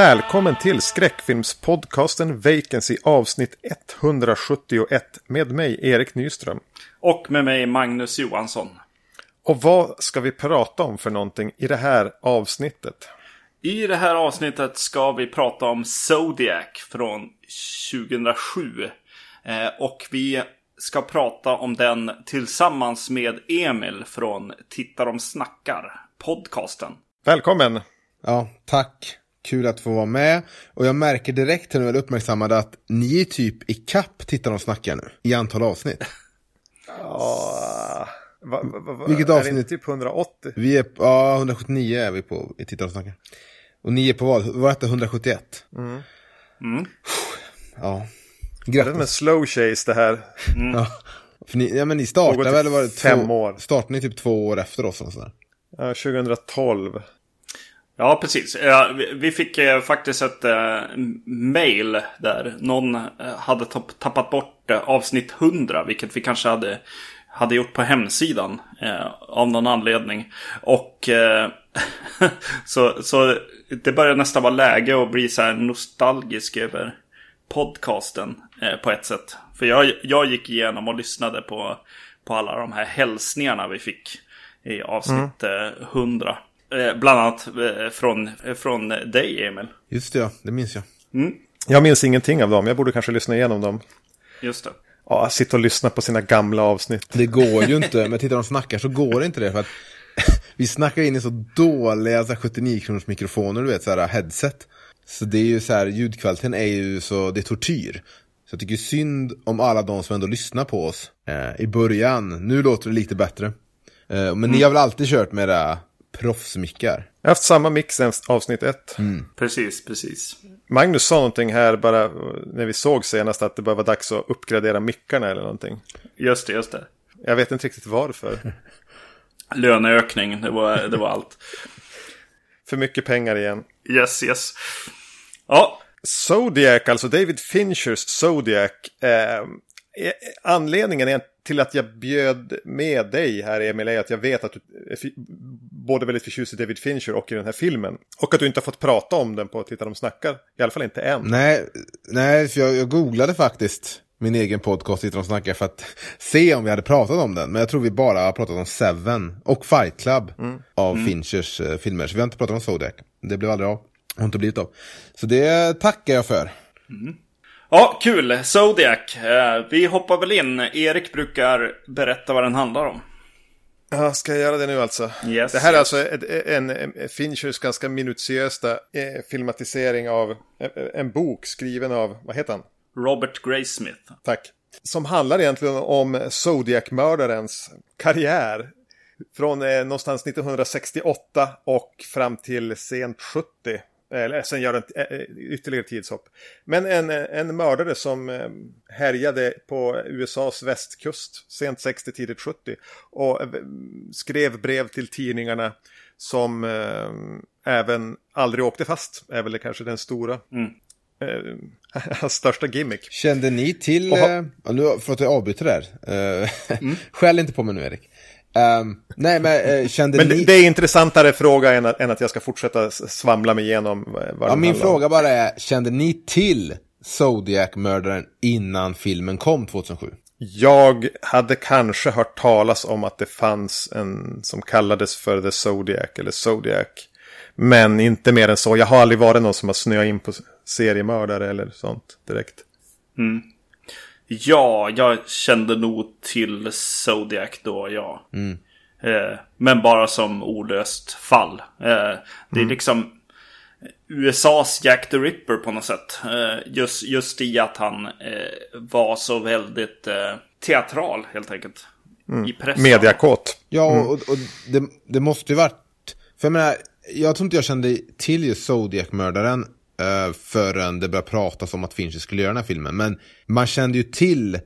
Välkommen till skräckfilmspodcasten Vacancy avsnitt 171 med mig Erik Nyström. Och med mig Magnus Johansson. Och vad ska vi prata om för någonting i det här avsnittet? I det här avsnittet ska vi prata om Zodiac från 2007. Eh, och vi ska prata om den tillsammans med Emil från Titta de snackar, podcasten. Välkommen! Ja, tack. Kul att få vara med. Och jag märker direkt när jag uppmärksammade att ni är typ i kapp tittar och snackar nu. I antal avsnitt. Ja, va, va, va, Vilket är avsnitt? det inte typ 180? Vi är, ja 179 är vi på i tittar och snackar. Och ni är på vad? Vad hette 171? Mm. Ja. Det är med Grattis. slow chase det här. Ja. För ni, ja men ni startade väl, var det fem två, år. Startade ni typ två år efter oss? Och sådär. Ja, 2012. Ja, precis. Vi- fick eh, faktiskt ett eh, mail där någon eh, hade tapp- tappat bort avsnitt 100, vilket vi kanske hade, hade gjort på hemsidan av någon anledning. Och så, så det börjar nästan vara läge att bli så här nostalgisk över podcasten på ett sätt. För jag, jag gick igenom och lyssnade på, på alla de här hälsningarna vi fick i avsnitt eh, 100. Eh, bland annat eh, från, eh, från dig, Emil. Just det, ja. Det minns jag. Jag minns ingenting av dem. Jag borde kanske lyssna igenom dem. Just det. Ja, sitta och lyssna på sina gamla avsnitt. Det går ju inte, men tittar de snackar så går det inte det för att vi snackar in i så dåliga så här, 79 kronors mikrofoner, du vet, så här headset. Så det är ju så här, ljudkvaliteten är ju så, det är tortyr. Så jag tycker synd om alla de som ändå lyssnar på oss eh, i början. Nu låter det lite bättre. Eh, men ni har väl alltid kört med era proffsmickar? Jag har haft samma mix sen avsnitt ett. Precis, precis. Magnus sa någonting här bara när vi såg senast att det bara var dags att uppgradera mickarna eller någonting. Just det, just det. Jag vet inte riktigt varför. Löneökning, det var, det var allt. För mycket pengar igen. Yes, yes. Ja, Zodiac, alltså David Finchers Zodiac. Eh, eh, anledningen är till att jag bjöd med dig här Emil är att jag vet att du är både väldigt förtjust i David Fincher och i den här filmen. Och att du inte har fått prata om den på Titta de snackar. I alla fall inte än. Nej, nej för jag, jag googlade faktiskt min egen podcast, Sitter och snackar, för att se om vi hade pratat om den. Men jag tror vi bara har pratat om Seven och Fight Club av Finchers eh, filmer. Så vi har inte pratat om Zodiac. Det blev aldrig av. Har inte blivit av. Så det tackar jag för. Ja kul. Zodiac. Eh, vi hoppar väl in. Erik brukar berätta vad den handlar om. Ja, ska jag göra det nu alltså? Yes, det här är yes. alltså ett- en, en Finchers ganska minutiösa eh, filmatisering av en, en bok skriven av, vad heter han? Robert Graysmith. Tack. Som handlar egentligen om Zodiac-mördarens karriär. Från eh, någonstans 1968 och fram till sent 70. Eller sen gör den eh, ytterligare tidshopp. Men en, eh, en mördare som eh, härjade på USAs västkust sent 60, tidigt 70. Och eh, skrev brev till tidningarna som eh, även aldrig åkte fast. Är väl kanske den stora. Eh, hans största gimmick. Kände ni till, ha- eh, ja, nu för att jag avbryter där. Uh, Skäll inte på mig nu Erik. Ehm, nej men eh, kände Men ni... det, det är intressantare fråga än att, än att jag ska fortsätta svamla mig igenom vad vad Ja, min handlar om. fråga bara är, kände ni till Zodiac-mördaren innan filmen kom 2007? Jag hade kanske hört talas om att det fanns en som kallades för The Zodiac eller Zodiac. Men inte mer än så. Jag har aldrig varit någon som har snöat in på seriemördare eller sånt direkt. Ja, jag kände nog till Zodiac då, ja. Eh, men bara som olöst fall. Eh, det är liksom USAs Jack the Ripper på något sätt. Eh, just, just i att han eh, var så väldigt eh, teatral helt enkelt. I pressen. Mediakåt. Ja, och, och det, det måste ju varit... För jag menar, jag tror inte jag kände till just Zodiac-mördaren uh, förrän det började pratas om att Fincher skulle göra den här filmen. Men man kände ju till eh,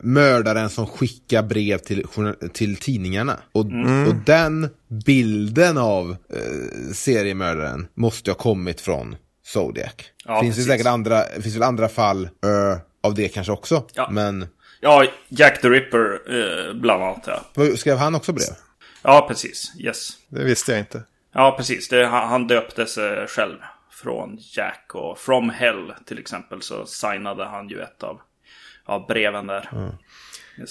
mördaren som skickar brev till, till tidningarna. Och, och den bilden av eh, seriemördaren måste ju ha kommit från Zodiac. Ja, finns det säkert andra, finns väl andra fall eh, av det kanske också. Ja. Men Ja, Jack the Ripper eh, bland annat ja. skrev han också brev? Ja, precis. Yes. Det visste jag inte. Ja, precis. Det, han, han döpte sig själv från Jack och From Hell till exempel så signade han ju ett av, av breven där. Mm.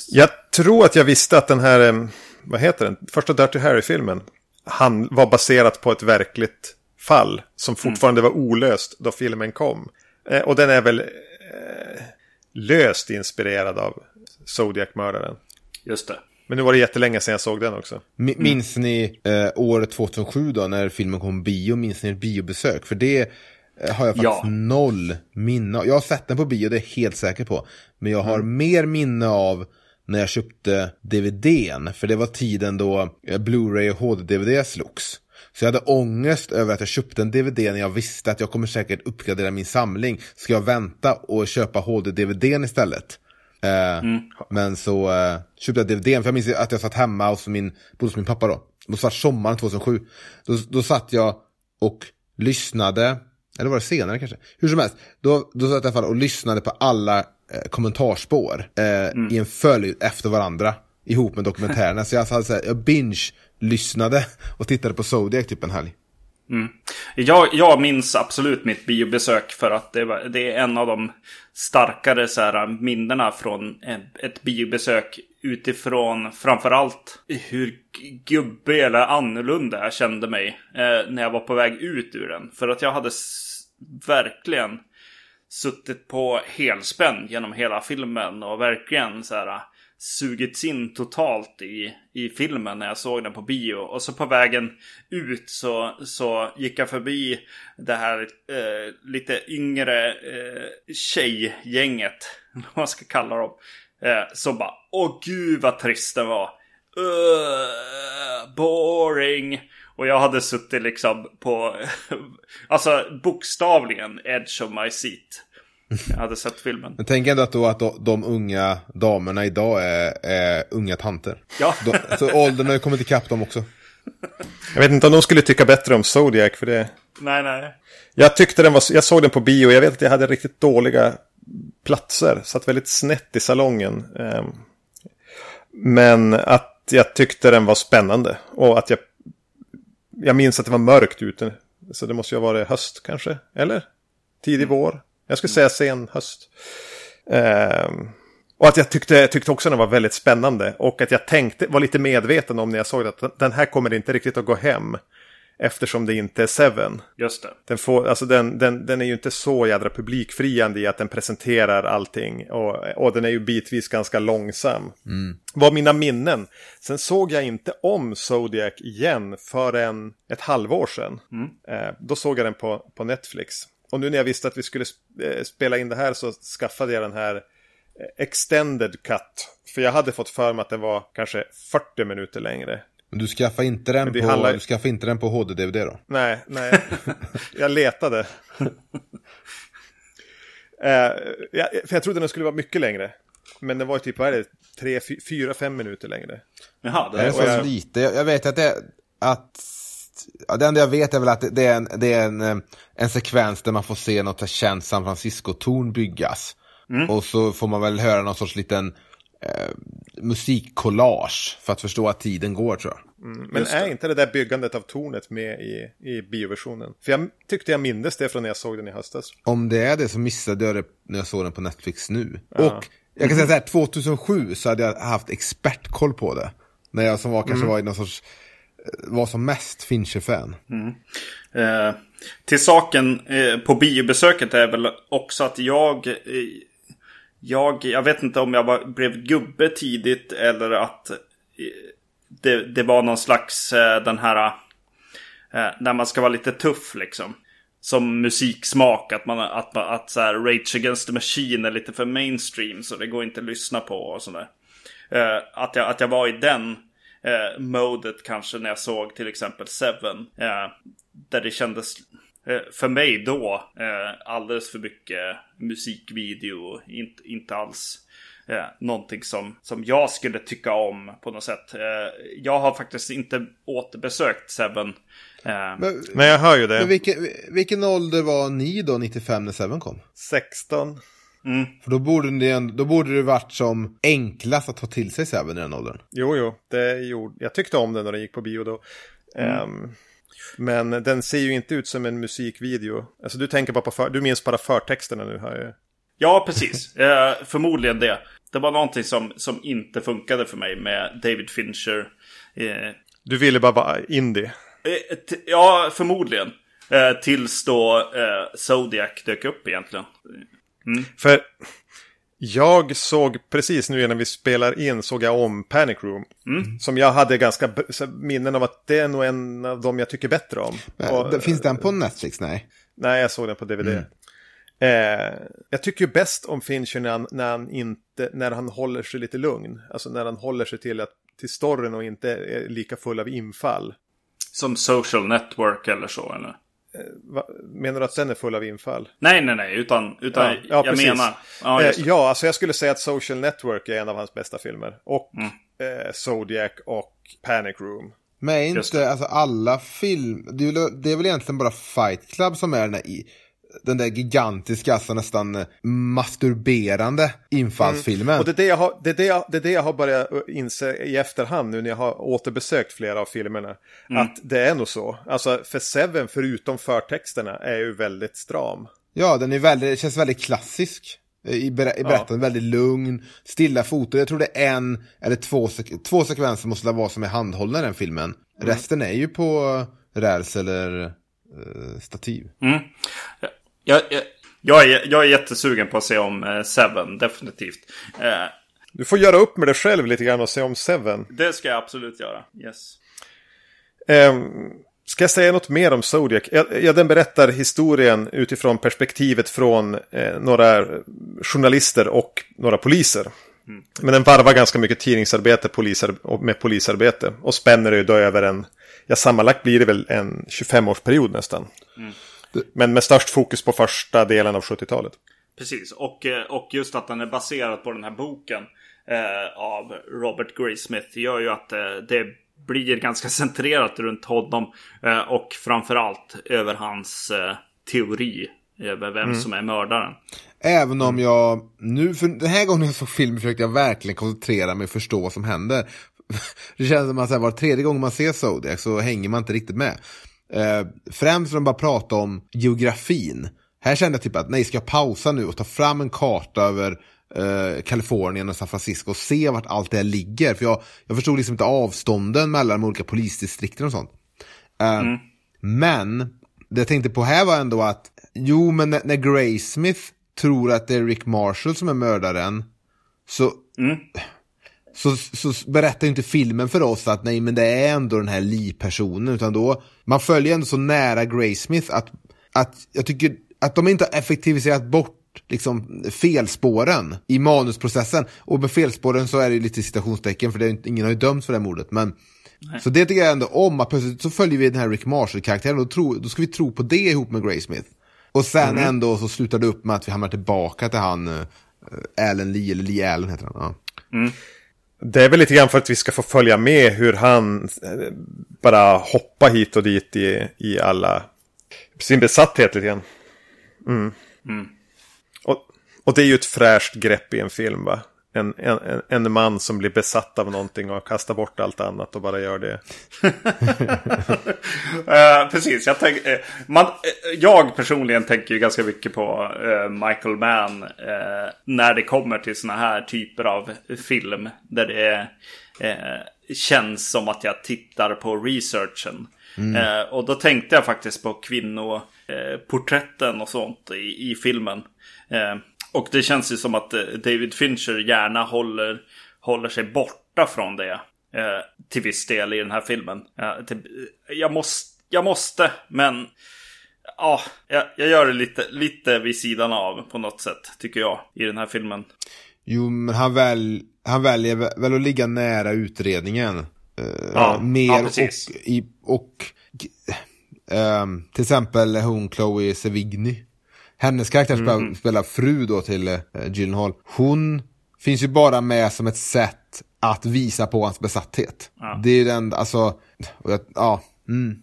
Jag tror att jag visste att den här, eh, vad heter den, första Dirty Harry-filmen, han var baserat på ett verkligt fall som fortfarande mm. var olöst då filmen kom. Eh, och den är väl eh, löst inspirerad av Zodiac-mördaren. Just det. Men nu var det jättelänge sedan jag såg den också. Mm. Minns ni eh, året 2007 då när filmen kom bio? Minns ni ett biobesök? För det eh, har jag faktiskt ja. noll minne av. Jag har sett den på bio, det är jag helt säker på. Men jag har mm. mer minne av när jag köpte DVDn. För det var tiden då eh, Blu-ray och HD-DVD slogs. Så jag hade ångest över att jag köpte en DVD när jag visste att jag kommer säkert uppgradera min samling. Ska jag vänta och köpa HD-DVDn istället? Eh, mm. Men så eh, köpte jag DVDn, för jag minns att jag satt hemma hos min, hos min pappa då. Det var sommaren 2007. Då, då satt jag och lyssnade, eller var det senare kanske? Hur som helst, då, då satt jag i alla fall och lyssnade på alla eh, kommentarspår eh, mm. i en följd efter varandra. Ihop med dokumentärerna. så jag, hade, så här, jag binge-lyssnade och tittade på Zodiac typ en helg. Mm. Jag, jag minns absolut mitt biobesök för att det, var, det är en av de starkare så här, minnena från ett biobesök utifrån framförallt hur gubbig eller annorlunda jag kände mig eh, när jag var på väg ut ur den. För att jag hade verkligen suttit på helspänn genom hela filmen och verkligen så här sugits in totalt i, i filmen när jag såg den på bio. Och så på vägen ut så, så gick jag förbi det här eh, lite yngre eh, tjejgänget. Vad man ska kalla dem. Eh, så bara, åh gud vad trist den var. Uh, boring. Och jag hade suttit liksom på, alltså bokstavligen edge of my seat. Jag hade sett filmen. Men tänk ändå att, då att de unga damerna idag är, är unga tanter. Ja. De, så åldern har kommit ikapp dem också. Jag vet inte om de skulle tycka bättre om Zodiac för det. Nej, nej. Jag tyckte den var, jag såg den på bio, jag vet att jag hade riktigt dåliga platser. Satt väldigt snett i salongen. Ehm, men att jag tyckte den var spännande. Och att jag, jag minns att det var mörkt ute. Så det måste ju ha varit höst kanske, eller? Tidig vår. Jag skulle säga sen höst. Um, och att jag tyckte, tyckte också den var väldigt spännande. Och att jag tänkte, var lite medveten om när jag såg att den här kommer inte riktigt att gå hem. Eftersom det inte är Seven. Just det. Den, får, alltså den, den, den är ju inte så jädra publikfriande i att den presenterar allting. Och, och den är ju bitvis ganska långsam. Mm. Var mina minnen. Sen såg jag inte om Zodiac igen förrän ett halvår sedan. Mm. Eh, då såg jag den på, på Netflix. Och nu när jag visste att vi skulle eh, spela in det här så skaffade jag den här eh, Extended Cut. För jag hade fått för mig att den var kanske 40 minuter längre. Men du skaffade inte den, på, handlar... du skaffade inte den på HD-DVD då? Nej, nej. jag letade. eh, jag, för jag trodde den skulle vara mycket längre. Men den var typ, vad är det, 3, 4, 5 minuter längre. Jaha, det är så jag... lite. Jag, jag vet att det, att ja, det enda jag vet är väl att det är en, det är en, eh, en sekvens där man får se något känt San Francisco-torn byggas. Mm. Och så får man väl höra någon sorts liten eh, musikkollage för att förstå att tiden går tror jag. Mm, men är inte det där byggandet av tornet med i, i bioversionen? För jag tyckte jag mindes det från när jag såg den i höstas. Om det är det så missade jag det när jag såg den på Netflix nu. Ja. Och jag kan säga så här, 2007 så hade jag haft expertkoll på det. När jag som var, kanske mm. var i någon sorts var som mest Fincher-fan. Mm. Eh, till saken eh, på biobesöket är väl också att jag... Eh, jag, jag vet inte om jag var, blev gubbe tidigt eller att eh, det, det var någon slags eh, den här... Eh, när man ska vara lite tuff liksom. Som musiksmak, att man att, att så här, Rage Against the Machine är lite för mainstream så det går inte att lyssna på och sådär. Eh, att, jag, att jag var i den eh, modet kanske när jag såg till exempel Seven. Eh, där det kändes eh, för mig då eh, alldeles för mycket musikvideo. Inte, inte alls eh, någonting som, som jag skulle tycka om på något sätt. Eh, jag har faktiskt inte återbesökt Seven. Eh, men, men, jag hör ju det. Men vilken, vilken ålder var ni då 95 när Seven kom? 16. Mm. För då borde, det, då borde det varit som enklast att ta till sig Seven i den åldern. Jo, jo. Det gjorde, jag tyckte om den när den gick på bio då. Mm. Um, Men den ser ju inte ut som en musikvideo. Alltså du tänker bara på för, du minns bara förtexterna nu jag. Ja, precis. Eh, förmodligen det. Det var någonting som, som inte funkade för mig med David Fincher. Eh, Du ville bara vara indie. eh, t- ja, förmodligen. Eh, tills då eh, Zodiac dök upp egentligen. För jag såg precis nu innan vi spelar in såg jag om Panic Room. Som jag hade ganska minnen av att det är nog en av dem jag tycker bättre om. Men, Och, det- Finns den på Netflix? Nej. Nej, jag såg den på DVD. Eh, jag tycker ju bäst om Fincher när han, när, han inte, när han håller sig lite lugn. Alltså när han håller sig till, att, till storyn och inte är lika full av infall. Som social network eller så, eller? Va, menar du att den är full av infall? Nej, nej, nej. Utan, utan Ja, ja, jag precis. menar... Ja, Eh, ja, alltså jag skulle säga att Social Network är en av hans bästa filmer. Och eh, Zodiac och Panic Room. Men inte alltså, alla film... Det är, väl, det är väl egentligen bara Fight Club som är den där, i, den där gigantiska, alltså nästan eh, masturberande infallsfilmen. Och det är det, jag har, det, är det, jag, det är det jag har börjat inse i efterhand nu när jag har återbesökt flera av filmerna. Att det är nog så. Alltså för Seven, förutom förtexterna, är ju väldigt stram. Ja, den är väldigt, det känns väldigt klassisk. eh, I, ber, i berättandet, väldigt lugn, stilla foto. Jag tror det är en eller två, sek- två sekvenser måste det vara som är handhållna i den filmen. Resten är ju på räls eller eh, stativ. Mm. Jag, jag, jag, är, jag är jättesugen på att se om eh, Seven, definitivt. Eh, Du får göra upp med dig själv lite grann och se om Seven. det ska jag absolut göra. Yes. Ehm, ska jag säga något mer om Zodiac? Ja, ja, den berättar historien utifrån perspektivet från eh, några journalister och några poliser. Men den varvar ganska mycket tidningsarbete polisar, med polisarbete. Och spänner ju då över en, ja sammanlagt blir det väl en 25-årsperiod nästan. Men med störst fokus på första delen av 70-talet. Precis, och, eh, och just att den är baserad på den här boken eh, av Robert Graysmith gör ju att eh, det blir ganska centrerat runt honom eh, och framförallt över hans eh, teori över vem som är mördaren. Även om jag nu, för den här gången jag såg filmen försökte jag verkligen koncentrera mig och förstå vad som händer. Det känns som att var tredje gång man ser Zodiac så hänger man inte riktigt med. Eh, främst när de bara pratar om geografin. Här kände jag typ att nej, ska jag pausa nu och ta fram en karta över eh, Kalifornien och San Francisco och se vart allt det här ligger. För jag, jag förstod liksom inte avstånden mellan de olika polisdistrikten och sånt. Eh, Men det jag tänkte på här var ändå att jo, men när, när Graysmith tror att det är Rick Marshall som är mördaren så, så, så berättar ju inte filmen för oss att nej, men det är ändå den här Lee-personen, utan då man följer ändå så nära Graysmith att, att jag tycker att de inte har effektiviserat bort liksom felspåren i manusprocessen. Och med felspåren så är det lite citationstecken för det är, ingen har ju dömts för det här mordet. Men, så det tycker jag ändå om, att plötsligt så följer vi den här Rick Marshall-karaktären och tro, då ska vi tro på det ihop med Graysmith. Och sen ändå så slutar det upp med att vi hamnar tillbaka till han uh, Alan Lee, eller Lee Allen heter han. Ja. Det är väl lite grann för att vi ska få följa med hur han eh, bara hoppar hit och dit i, i alla sin besatthet lite grann. Mm. Och, och det är ju ett fräscht grepp i en film va? En, en, en- man som blir besatt av någonting och kastar bort allt annat och bara gör det. Eh, precis, jag, tänk, eh, man, eh, jag personligen tänker ju ganska mycket på Michael Mann när det kommer till såna här typer av film. Där det känns som att jag tittar på researchen. Eh, och då tänkte jag faktiskt på kvinnoporträtten och sånt i, i filmen. Eh, och det känns ju som att eh, David Fincher gärna håller, håller sig borta från det. Eh, till viss del i den här filmen. Eh, till, jag, måste, jag måste, men ja, jag, gör det lite, lite vid sidan av på något sätt, tycker jag, i den här filmen. Jo, men han, väl, han väljer vä- väl att ligga nära utredningen. Eh, Ja, mer ja, precis. och, i, och ehm, till exempel hon Chloe Sevigny. Hennes karaktär spelar, Mm. spelar fru då till uh, Gyllenhaal. Hon finns ju bara med som ett sätt att visa på hans besatthet. Det är ju den, alltså, och jag, ja. Mm.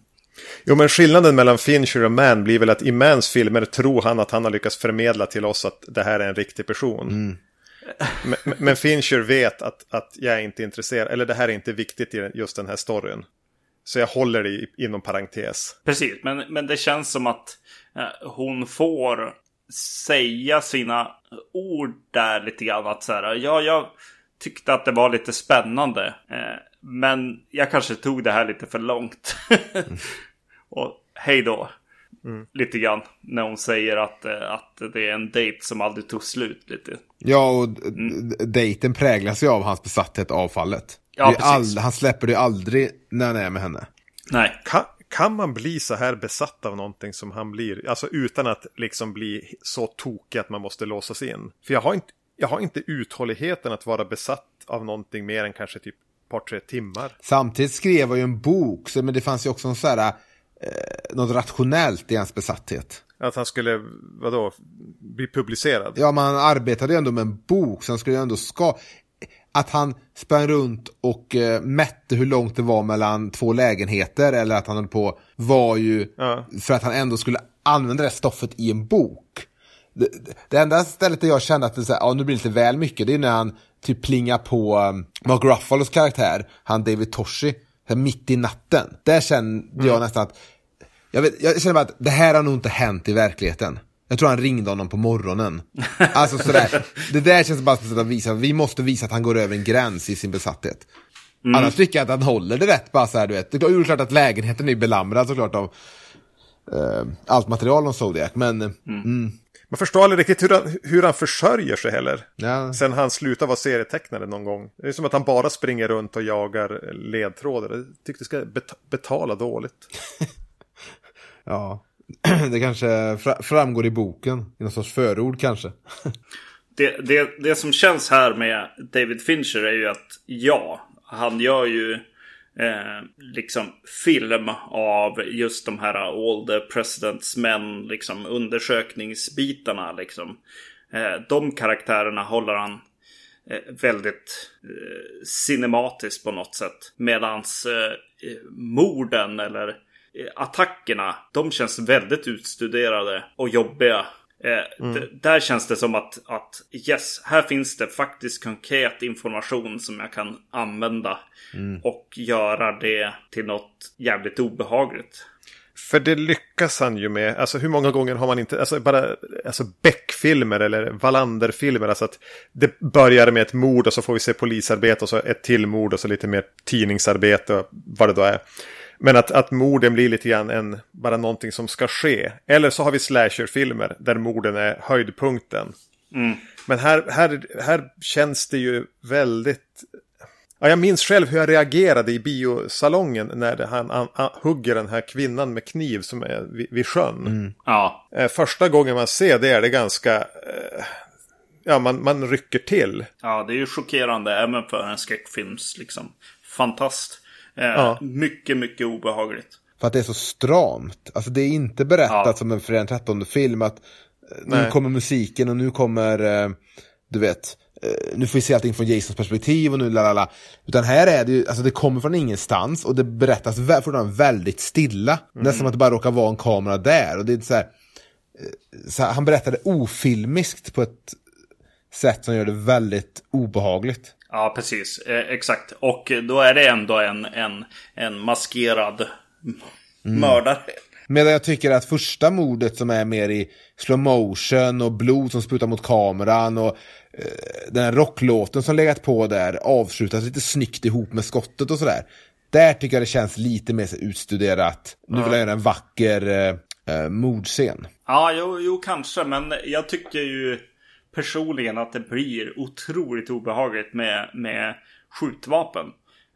Jo men skillnaden mellan Fincher och Mann blir väl att i Manns filmer tror han att han har lyckats förmedla till oss att det här är en riktig person. Men, men- men Fincher vet att, att jag är inte intresserad, eller det här är inte viktigt i just den här storyn. Så jag håller det inom parentes. Precis, men, men det känns som att eh, hon får säga sina ord där lite grann. Att så här, ja, jag tyckte att det var lite spännande. Eh, men jag kanske tog det här lite för långt. och hej då. Mm. Lite grann. När hon säger att, eh, att det är en dejt som aldrig tog slut. Lite. Ja, och mm. dejten präglas ju av hans besatthet av fallet. Ja, all, han släpper det aldrig när han är med henne. Nej. Kan, kan man bli så här besatt av någonting som han blir? Alltså utan att liksom bli så tokig att man måste låsas in. För jag har inte, jag har inte uthålligheten att vara besatt av någonting mer än kanske typ ett par, tre timmar. Samtidigt skrev han ju en bok, så, men det fanns ju också en så här, eh, något rationellt i hans besatthet. Att han skulle, vadå, bli publicerad? Ja, men han arbetade ju ändå med en bok, så han skulle ju ändå ska att han sprang runt och eh, mätte hur långt det var mellan två lägenheter eller att han höll på var ju ja. för att han ändå skulle använda det stoffet i en bok. Det, det enda stället där jag kände att det, så här, ja, nu blir det lite väl mycket det är när han typ plingar på um, Mark Ruffalos karaktär, han David Toshi, mitt i natten. Där kände mm. jag nästan att jag, vet, jag känner bara att det här har nog inte hänt i verkligheten. Jag tror han ringde honom på morgonen. Alltså sådär. Det där känns bara som att visa, vi måste visa att han går över en gräns i sin besatthet. Mm. Annars tycker jag att han håller det rätt bara så här, du vet. Det är ju klart att lägenheten är belamrad såklart av uh, allt material om Zodiac, men... Mm. Mm. Man förstår aldrig riktigt hur han, hur han försörjer sig heller. Ja. Sen han slutade vara serietecknare någon gång. Det är som att han bara springer runt och jagar ledtrådar. Jag tyckte det ska betala dåligt. ja. det kanske framgår i boken, i någon sorts förord kanske. det, det, det som känns här med David Fincher är ju att ja, han gör ju eh, liksom film av just de här All the Presidents Men, liksom undersökningsbitarna liksom. Eh, de karaktärerna håller han eh, väldigt eh, cinematiskt på något sätt. Medans eh, eh morden eller Eh, attackerna, de känns väldigt utstuderade och jobbiga. Eh, mm. Där känns det som att, att yes, här finns det faktiskt konkret information som jag kan använda. Mm. Och göra det till något jävligt obehagligt. För det lyckas han ju med. Alltså hur många gånger har man inte, alltså bara alltså Beck-filmer eller Wallander-filmer. Alltså att det börjar med ett mord och så får vi se polisarbete och så ett till mord och så lite mer tidningsarbete och vad det då är. Men att, att morden blir lite grann en, bara någonting som ska ske. Eller så har vi slasherfilmer där morden är höjdpunkten. Mm. Men här, här, här känns det ju väldigt... Ja, jag minns själv hur jag reagerade i biosalongen när han, han, han hugger den här kvinnan med kniv som är vid, vid sjön. Mm. Ja. Eh, första gången man ser det är det ganska... Eh, ja, man, man rycker till. Ja, det är ju chockerande även för en skräckfilms liksom, fantast. Eh, ja. Mycket, mycket obehagligt. För att det är så stramt. Alltså det är inte berättat ja. som en Fredag 13 film att eh, nu kommer musiken och nu kommer, eh, du vet, nu får vi se allting från Jasons perspektiv och nu lalala. Utan här är det ju, alltså det kommer från ingenstans och det berättas fortfarande väldigt stilla. Mm. Nästan som att det bara råkar vara en kamera där. Och det är så här, så här, han berättade ofilmiskt på ett sätt som gör det väldigt obehagligt. Ja, precis. Eh, exakt. Och då är det ändå en, en, en maskerad mm. mördare. Medan jag tycker att första mordet som är mer i slow motion och blod som sprutar mot kameran och eh, den här rocklåten som legat på där avslutas lite snyggt ihop med skottet och sådär. Där tycker jag det känns lite mer så utstuderat. Nu vill jag göra en vacker eh, eh, mordscen. Ja, jo, jo, kanske. Men jag tycker ju personligen att det blir otroligt obehagligt med, med skjutvapen.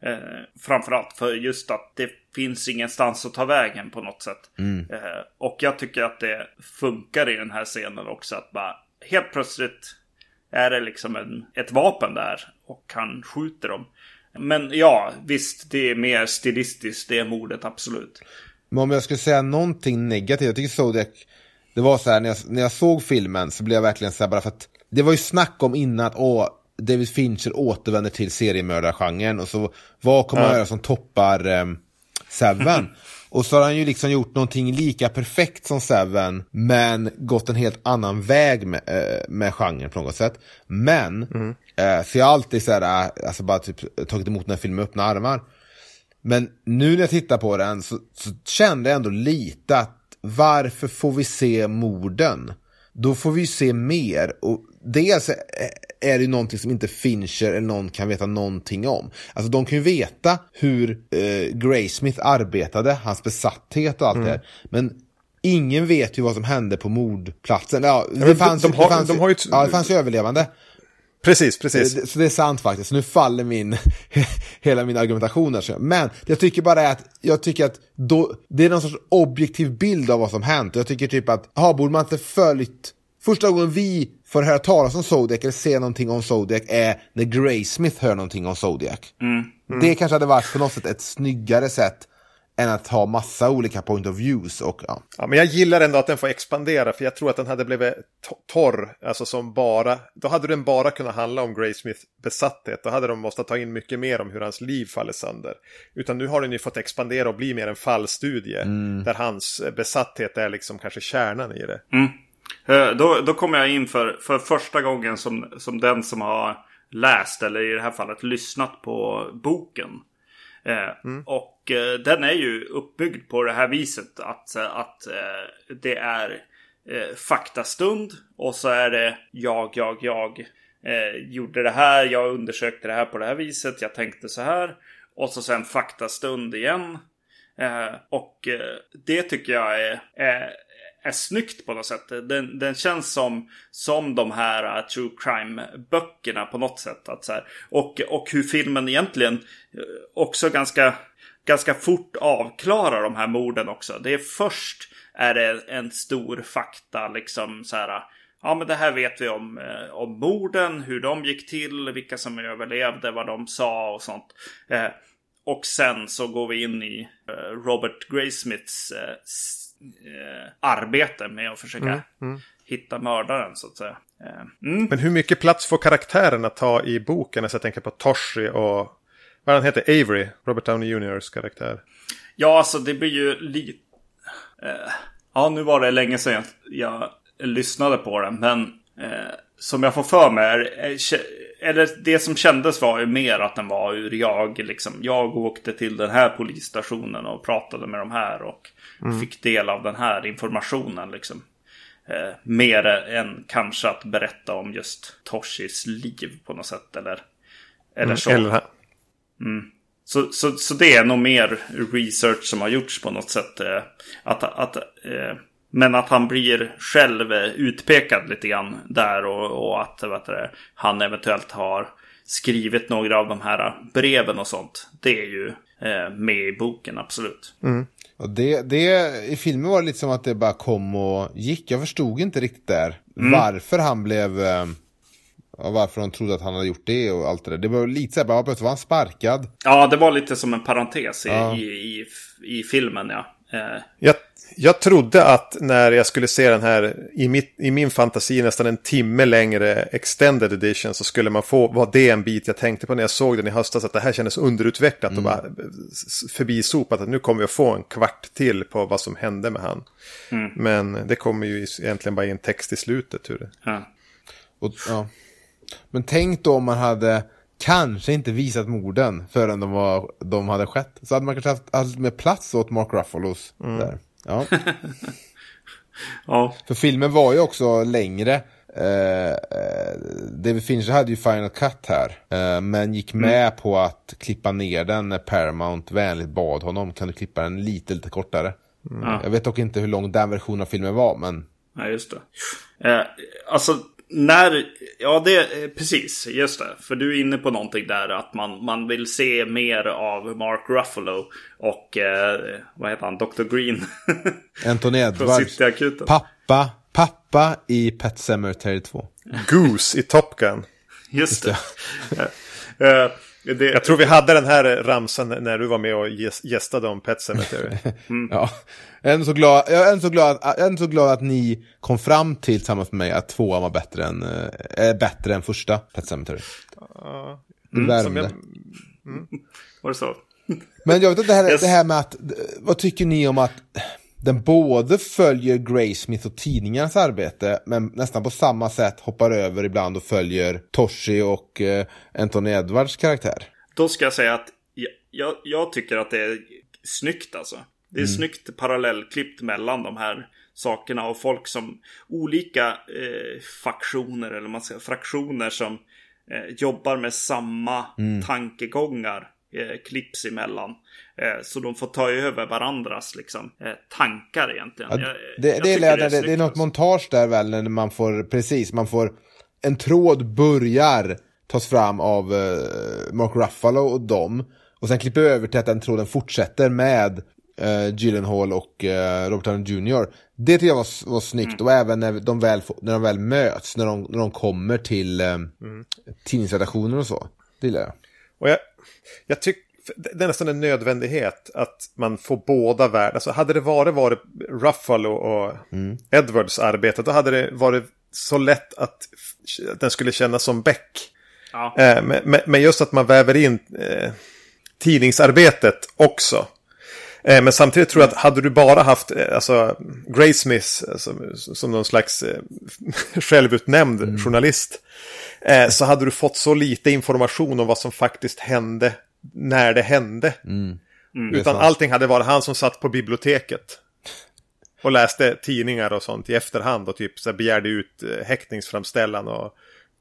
Eh, framförallt för just att det finns ingenstans att ta vägen på något sätt. Mm. Eh, och jag tycker att det funkar i den här scenen också. Att bara helt plötsligt är det liksom en, ett vapen där och han skjuter dem. Men ja, visst, det är mer stilistiskt, det mordet, absolut. Men om jag skulle säga någonting negativt, jag tycker Zodiac det var så här, när jag, när jag såg filmen så blev jag verkligen så här, bara för att det var ju snack om innan att åh, David Fincher återvänder till seriemördargenren och så vad kommer han göra som toppar eh, Seven? och så har han ju liksom gjort någonting lika perfekt som Seven men gått en helt annan väg med, eh, med genren på något sätt. Men, mm. eh, så jag har alltid så här, alltså bara typ tagit emot den här filmen med öppna armar. Men nu när jag tittar på den så, så kände jag ändå lite att varför får vi se morden? Då får vi se mer. Och dels är det ju någonting som inte Fincher eller någon kan veta någonting om. Alltså de kan ju veta hur eh, Graysmith arbetade, hans besatthet och allt mm. det. Men ingen vet ju vad som hände på mordplatsen. Ja, det, fanns, de, de har, det, fanns, de har ju... ja, det fanns ju överlevande. Precis, precis. Så det är sant faktiskt. Så nu faller min, hela min argumentation där. Men jag tycker bara att, jag tycker att då, det är någon sorts objektiv bild av vad som hänt. Jag tycker typ att, ha borde man inte följt, första gången vi får höra talas om Zodiac eller se någonting om Zodiac är när Graysmith hör någonting om Zodiac. Mm. Mm. Det kanske hade varit på något sätt ett snyggare sätt än att ha massa olika point of views. Och, ja. ja. men jag gillar ändå att den får expandera för jag tror att den hade blivit torr. Alltså som bara, då hade den bara kunnat handla om Graysmith besatthet. Då hade de måste ta in mycket mer om hur hans liv faller sönder. Utan nu har den ju fått expandera och bli mer en fallstudie. Mm. Där hans besatthet är liksom kanske kärnan i det. Mm. Eh, då, då kommer jag in för, för första gången som, som den som har läst, eller i det här fallet lyssnat på boken. Eh, mm. Och eh, den är ju uppbyggd på det här viset att, att det är faktastund och så är det jag, jag, jag gjorde det här, jag undersökte det här på det här viset, jag tänkte så här. Och så sen faktastund igen. och det tycker jag är, är snyggt på något sätt. Den, den känns som, som de här uh, true crime-böckerna på något sätt. Att så här, och, och hur filmen egentligen eh, också ganska, ganska fort avklarar de här morden också. Det är först är det en stor fakta liksom så här. Uh, ja men det här vet vi om, eh, om morden, hur de gick till, vilka som överlevde, vad de sa och sånt. Eh, och sen så går vi in i eh, Robert Graysmiths eh, eh, eh, arbete med att försöka mm, mm. hitta mördaren så att säga. Eh, mm. Men hur mycket plats får karaktärerna ta i boken? Alltså jag tänker på Toshi och vad han heter, Avery, Robert Downey Jr.s karaktär. Ja, alltså det blir ju lite... Eh, ja, nu var det länge sedan jag, jag lyssnade på den, men eh, som jag får för mig är, eller det som kändes var ju mer att den var ur jag. Liksom, jag åkte till den här polisstationen och pratade med de här och mm. fick del av den här informationen. Liksom. Eh, mer än kanske att berätta om just Toshis liv på något sätt. Eller, eller mm, så. Eller... Mm. Så, så, så det är nog mer research som har gjorts på något sätt. Eh, att, att, eh, men att han blir själv utpekad lite grann där och, och att vet du, han eventuellt har skrivit några av de här breven och sånt. Det är ju eh, med i boken, absolut. Mm. Och det, det, I filmen var det lite som att det bara kom och gick. Jag förstod inte riktigt där mm. varför han blev... Eh, varför de trodde att han hade gjort det och allt det där. Det var lite så här, bara var han sparkad. Ja, det var lite som en parentes i, ja. i, i, i, filmen, ja. Eh. Jag jag trodde att när jag skulle se den här i, mitt, i min fantasi nästan en timme längre extended edition så skulle man få, var det en bit jag tänkte på när jag såg den i höstas att det här kändes underutvecklat mm. och bara förbisopat att nu kommer vi att få en kvart till på vad som hände med han. Mm. Men det kommer ju egentligen bara i en text i slutet. Hur det... Ja. Och, ja. Men tänk då om man hade kanske inte visat morden förrän de, var, de hade skett. Så hade man kanske haft, haft med plats åt Mark Ruffalos mm. där. Ja. ja. För filmen var ju också längre. Uh, David Fincher hade ju Final Cut här. Uh, men gick mm. med mm. på att klippa ner den när Paramount vänligt bad honom. Kan du klippa den lite, lite kortare? Mm. Jag vet dock inte hur lång den versionen av filmen var, men... Nej, just det. Uh, alltså, när, ja det, precis, just det. För du är inne på någonting där att man, man vill se mer av Mark Ruffalo och eh, vad heter han, Dr. Green. Anthony Edwards. Pappa, pappa i Pet Sematary 2. Goose i Top Gun. Just det. det, jag tror vi hade den här ramsan när du var med och gästade om Pet Cemetery. Mm. ja. Jag är, så glad, jag, är så glad, jag är så glad att ni kom fram till tillsammans med mig att tvåan var bättre än, äh, bättre än första Pet Cemetery. Uh, det värmde. Jag, mm. Var det så? Men jag vet inte, det här, yes. det här med att, vad tycker ni om att den både följer Graysmith och tidningarnas arbete, men nästan på samma sätt hoppar över ibland och följer Toshi och eh, Anthony Edwards karaktär. Då ska jag säga att jag, jag tycker att det är snyggt alltså. Det är mm. snyggt parallellklippt mellan de här sakerna och folk som olika eh, faktioner eller man ska fraktioner som eh, jobbar med samma mm. tankegångar eh, klipps emellan. Eh, så de får ta över varandras liksom, eh, tankar egentligen. Ja, jag, det, jag det, är, det, är det, är något alltså. montage där väl när man får, precis, man får en tråd börjar tas fram av uh, Mark Ruffalo och dem. Och sen klipper vi över till att den tråden fortsätter med uh, Gyllenhaal och uh, Robert Downey Jr. Det tycker jag var, var snyggt. Mm. Och även när de väl, när de väl möts, när de, när de kommer till uh, mm. tidningsredaktioner och så. Det gillar jag. Och jag, jag tycker det är nästan en nödvändighet att man får båda världar. Alltså hade det varit, varit Ruffalo och mm. Edwards arbete, då hade det varit så lätt att den skulle kännas som Beck. Ja. Eh, men, men, just att man väver in eh, tidningsarbetet också. Eh, men samtidigt tror jag att hade du bara haft eh, alltså, Graysmith som, som någon slags eh, självutnämnd mm. journalist. Eh, så hade du fått så lite information om vad som faktiskt hände när det hände. Mm. Mm, Utan allting hade varit han som satt på biblioteket. Och läste tidningar och sånt i efterhand och typ så begärde ut eh, häktningsframställan och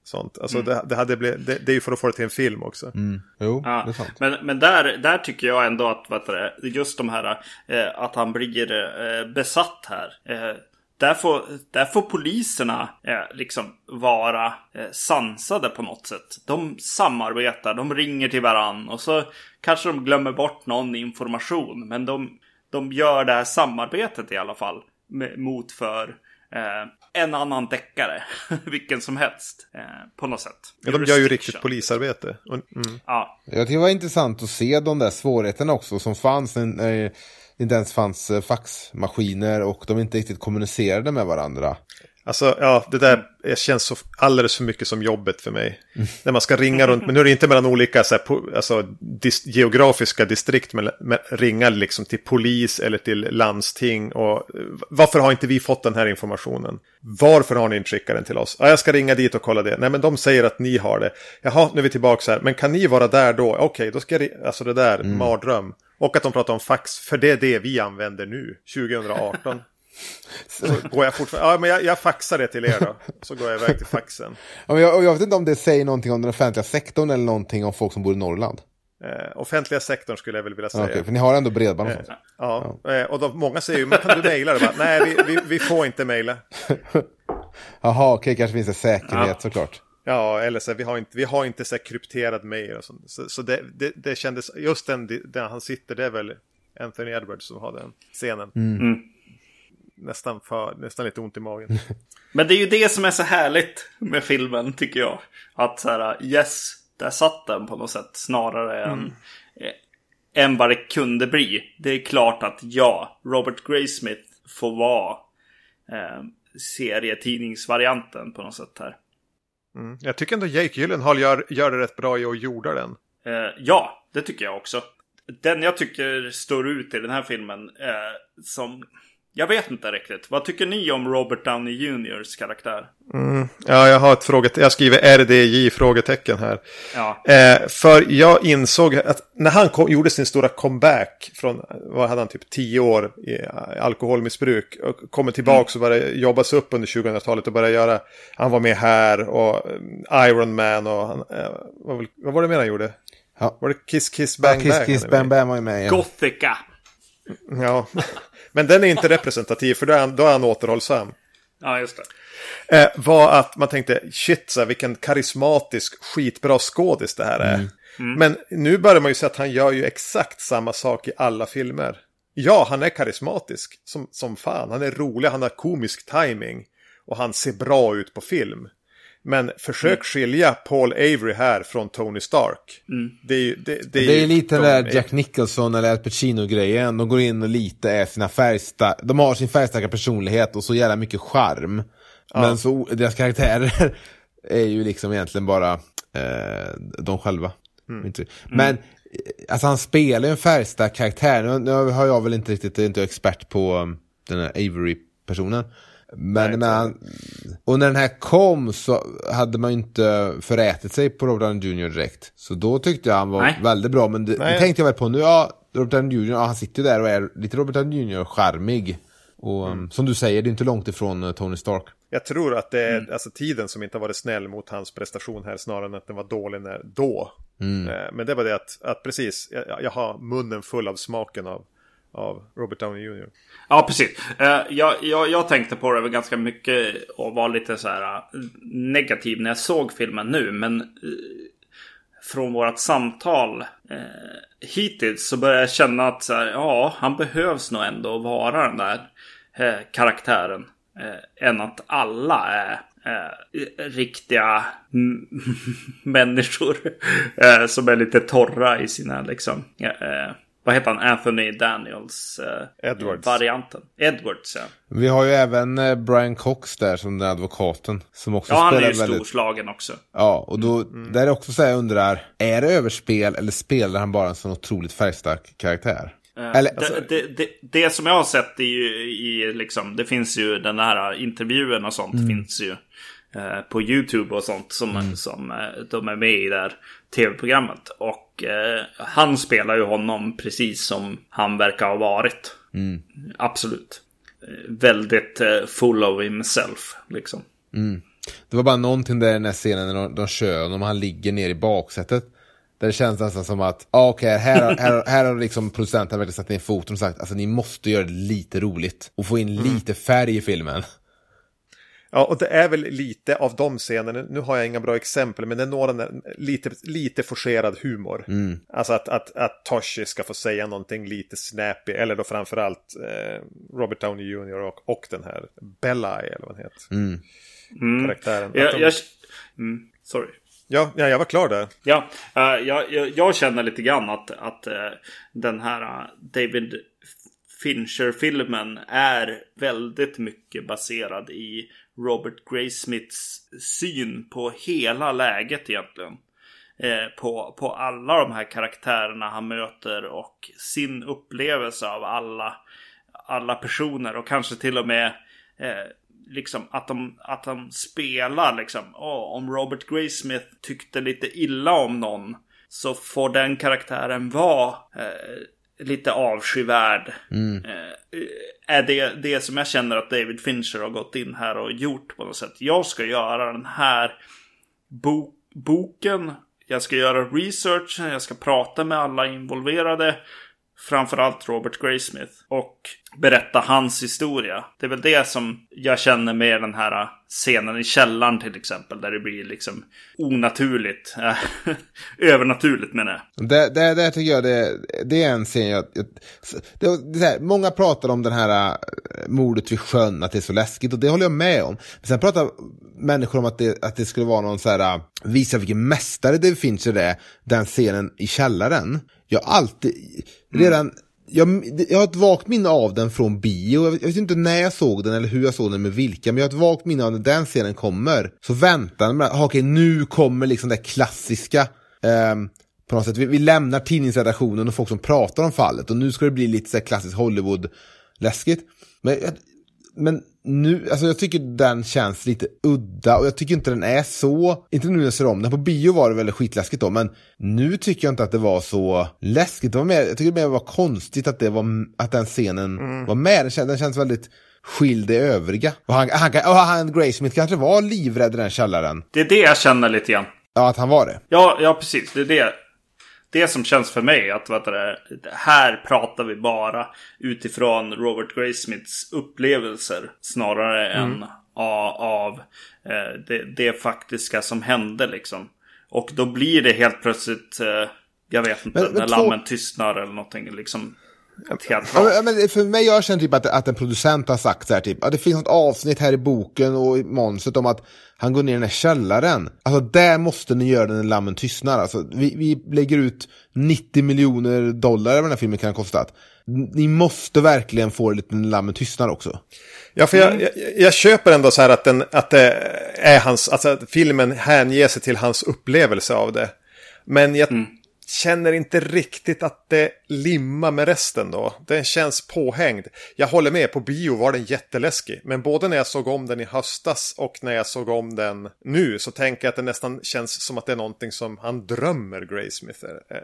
sånt. Alltså mm. det, det, hade blivit, det, det, är ju för att få det till en film också. Mm. Jo, ja, det är sant. Men, men där, där tycker jag ändå att vet du, just de här eh, att han blir eh, besatt här. Eh, där får, där får poliserna eh, liksom vara eh, sansade på något sätt. De samarbetar, de ringer till varann och så kanske de glömmer bort någon information. Men de, de gör det här samarbetet i alla fall med, mot för eh, en annan deckare. Vilken som helst. Eh, på något sätt. Ja, de gör ju riktigt polisarbete. Mm. Ja. Jag tycker det var intressant att se de där svårigheterna också som fanns. När, det inte ens fanns eh, faxmaskiner och de inte riktigt kommunicerade med varandra. Alltså, ja, det där känns så alldeles för mycket som jobbet för mig. Mm. När man ska ringa runt, men nu är det inte mellan olika så här, alltså, dis geografiska distrikt, men, men ringa liksom till polis eller till landsting. Och, varför har inte vi fått den här informationen? Varför har ni inte skickat den till oss? Ja, jag ska ringa dit och kolla det. Nej, men de säger att ni har det. Jaha, nu är vi tillbaka här. Men kan ni vara där då? Okej, okay, då ska jag... Alltså det där, mm. mardröm. Och att de pratar om fax, för det är det vi använder nu, 2018. Så går jag fortfarande, ja men jag, jag, faxar det till er då. Så går jag iväg till faxen. Ja, jag, jag vet inte om det säger någonting om den offentliga sektorn eller någonting om folk som bor i Norrland. Eh, offentliga sektorn skulle jag väl vilja säga. Okay, för ni har ändå bredband och sånt. Eh, ja, ja. Eh, och då, många säger ju, men kan du mejla det? Nej, vi, vi, vi, får inte mejla. Jaha, okej, okay, kanske finns det säkerhet ja. såklart. Ja, eller så vi har inte, vi har inte så krypterad mail och sånt. Så, så det, det, det kändes, just den där han sitter, det är väl Anthony Edwards som har den scenen. Mm. Mm. Nästan, för, nästan lite ont i magen. Men det är ju det som är så härligt med filmen tycker jag. Att så här, yes, där satt den på något sätt. Snarare mm. än, eh, än vad det kunde bli. Det är klart att ja, Robert Graysmith får vara eh, serietidningsvarianten på något sätt här. Mm. Jag tycker ändå Jake Gyllenhaal gör, gör det rätt bra i att jorda den. Eh, ja, det tycker jag också. Den jag tycker står ut i den här filmen eh, som... Jag vet inte riktigt. Vad tycker ni om Robert Downey Juniors karaktär? Mm. Ja, jag har ett frågetecken. Jag skriver RDJ frågetecken här. Ja. Eh, för jag insåg att när han kom, gjorde sin stora comeback från, vad hade han, typ tio år i alkoholmissbruk. Och kommer tillbaka mm. och började jobba sig upp under 2000-talet och började göra, han var med här och eh, Iron Man och han, eh, vad, vad var det mer han gjorde? Ja. Var det Kiss Kiss Bang ja, Kiss, Bang? Kiss Bang Bang var ju med. Ja. Gothica. Ja, men den är inte representativ för då är han, då är han återhållsam. Ja, just det eh, var att man tänkte shit, så här, vilken karismatisk skitbra skådis det här är. Mm. Mm. Men nu börjar man ju se att han gör ju exakt samma sak i alla filmer. Ja, han är karismatisk som, som fan. Han är rolig, han har komisk timing och han ser bra ut på film. Men försök mm. skilja Paul Avery här från Tony Stark. Mm. Det, är, det, det, det är lite Tony där Jack Nicholson eller Al Pacino-grejen. De går in och lite är sina färgstarka, de har sin färgstarka personlighet och så jävla mycket charm. Ja. Men så, deras karaktärer är ju liksom egentligen bara eh, de själva. Mm. mm. Men mm. alltså han spelar ju en färgstark karaktär. Nu, nu, har jag väl inte riktigt, är inte expert på um, den här Avery-personen. Men, men han, och när den här kom så hade man ju inte förätit sig på Robert Downey Jr direkt. Så då tyckte jag han var Nej. väldigt bra. Men det, det tänkte jag väl på nu, ja, Robert Downey Jr, ja, han sitter där och är lite Robert Downey Jr charmig. Och um, som du säger, det är inte långt ifrån uh, Tony Stark. Jag tror att det är alltså, tiden som inte har varit snäll mot hans prestation här snarare än att den var dålig när, då. Eh, Men det var det att, att precis, jag, jag har munnen full av smaken av, av Robert Downey Jr. Ja, precis. Eh, jag, jag, jag tänkte på det ganska mycket och var lite så här eh, negativ när jag såg filmen nu. Men eh, från vårt samtal eh, hittills så börjar jag känna att så här, ja, han behövs nog ändå vara den där eh, karaktären. Eh, än att alla är eh, riktiga människor eh, som är lite torra i sina liksom. Eh, vad heter han? Anthony Daniels eh, Edwards. varianten. Edwards ja. Vi har ju även eh, Brian Cox där som den advokaten. Som också Ja, han är ju väldigt... storslagen också. Ja, och då, där är det också så här jag undrar, är det överspel eller spelar han bara en sån otroligt färgstark karaktär? Eller, alltså, det, det, det, det som jag har sett är ju i liksom, det finns ju den här intervjun och sånt finns ju eh, på YouTube och sånt som, som eh, de är med i där tv-programmet. Och eh, han spelar ju honom precis som han verkar ha varit. Absolut. Eh, väldigt eh, full of himself liksom. det var bara någonting där i den här scenen när de, de kör honom han ligger ner i baksätet. Där det känns nästan som att, ah, okej, här, har- här, har- här har liksom producenten verkligen satt ner foten och sagt, alltså ni måste göra det lite roligt. Och få in lite färg i filmen. Ja, och det är väl lite av de scenerna, nu har jag inga bra exempel, men det är några lite, lite forcerad humor. Alltså att, att, att Toshi ska få säga någonting lite snappy, eller då framförallt eh, Robert Downey Jr. Och, och den här Bella, eller vad han heter. Karaktären. Att Jag, de, jag, mm, sorry. ja, ja, jag var klar där. Ja, eh, jag, jag, jag känner lite grann att, att eh, den här eh, David Fincher-filmen är väldigt mycket baserad i Robert Graysmiths syn på hela läget egentligen. Eh, på, på alla de här karaktärerna han möter och sin upplevelse av alla, alla personer och kanske till och med eh, liksom att de, att de spelar liksom. Oh, om Robert Graysmith tyckte lite illa om någon så får den karaktären vara eh, lite avskyvärd. Eh, är det det som jag känner att David Fincher har gått in här och gjort på något sätt. Jag ska göra den här bo- boken. Jag ska göra research. Jag ska prata med alla involverade. Framförallt Robert Graysmith. Och berätta hans historia. Det är väl det som jag känner med den här scenen i källaren till exempel. Där det blir liksom onaturligt. Övernaturligt menar jag. Det, det, det tycker jag det, det är en scen jag... jag det, det här, många pratar om den här äh, mordet vid sjön, att det är så läskigt och det håller jag med om. Men sen pratar människor om att det, att det skulle vara någon så här, äh, visa vilken mästare det finns det är, den scenen i källaren. Jag har alltid, redan, jag, jag har ett vagt minne av den från bio. Jag vet, jag vet inte när jag såg den eller hur jag såg den med vilka. Men jag har ett vagt minne av när den scenen kommer. Så väntar man, ah, okej nu kommer liksom det klassiska. Eh, på något sätt. Vi, vi lämnar tidningsredaktionen och folk som pratar om fallet. Och nu ska det bli lite så här klassiskt Hollywood-läskigt. Men, men nu, alltså jag tycker den känns lite udda och jag tycker inte den är så, inte nu när jag ser om den, på bio var det väl skitläskigt då, men nu tycker jag inte att det var så läskigt. Det var mer, jag tycker det mer var konstigt att, det var, att den scenen var med. Den känns, den känns väldigt skild i övriga. Och han, han, och han Graysmith kanske var livrädd i den källaren. Det är det jag känner lite grann. Ja, att han var det. Ja, ja precis. Det är det. Det som känns för mig att vet du, här pratar vi bara utifrån Robert Graysmiths upplevelser snarare än av, eh, det, det faktiska som hände liksom. Och då blir det helt plötsligt, eh, jag vet inte, men när två- lammen tystnar eller någonting liksom. Ja, men, men för mig jag känner typ att, att en producent har sagt så här typ, att det finns något avsnitt här i boken och i manuset om att han går ner i den här källaren. Alltså där måste ni göra den när lammen tystnar. Alltså, vi, vi lägger ut 90 miljoner dollar vad den här filmen kan ha kostat. Ni måste verkligen få det lite när lammen tystnar också. Ja, för jag, jag, jag köper ändå så här att, den, att det är hans, alltså att filmen hänger sig till hans upplevelse av det. Men jag, känner inte riktigt att det limmar med resten då. Den känns påhängd. Jag håller med, på bio var den jätteläskig. Men både när jag såg om den i höstas och när jag såg om den nu så tänker jag att det nästan känns som att det är någonting som han drömmer, Graysmith. Eh,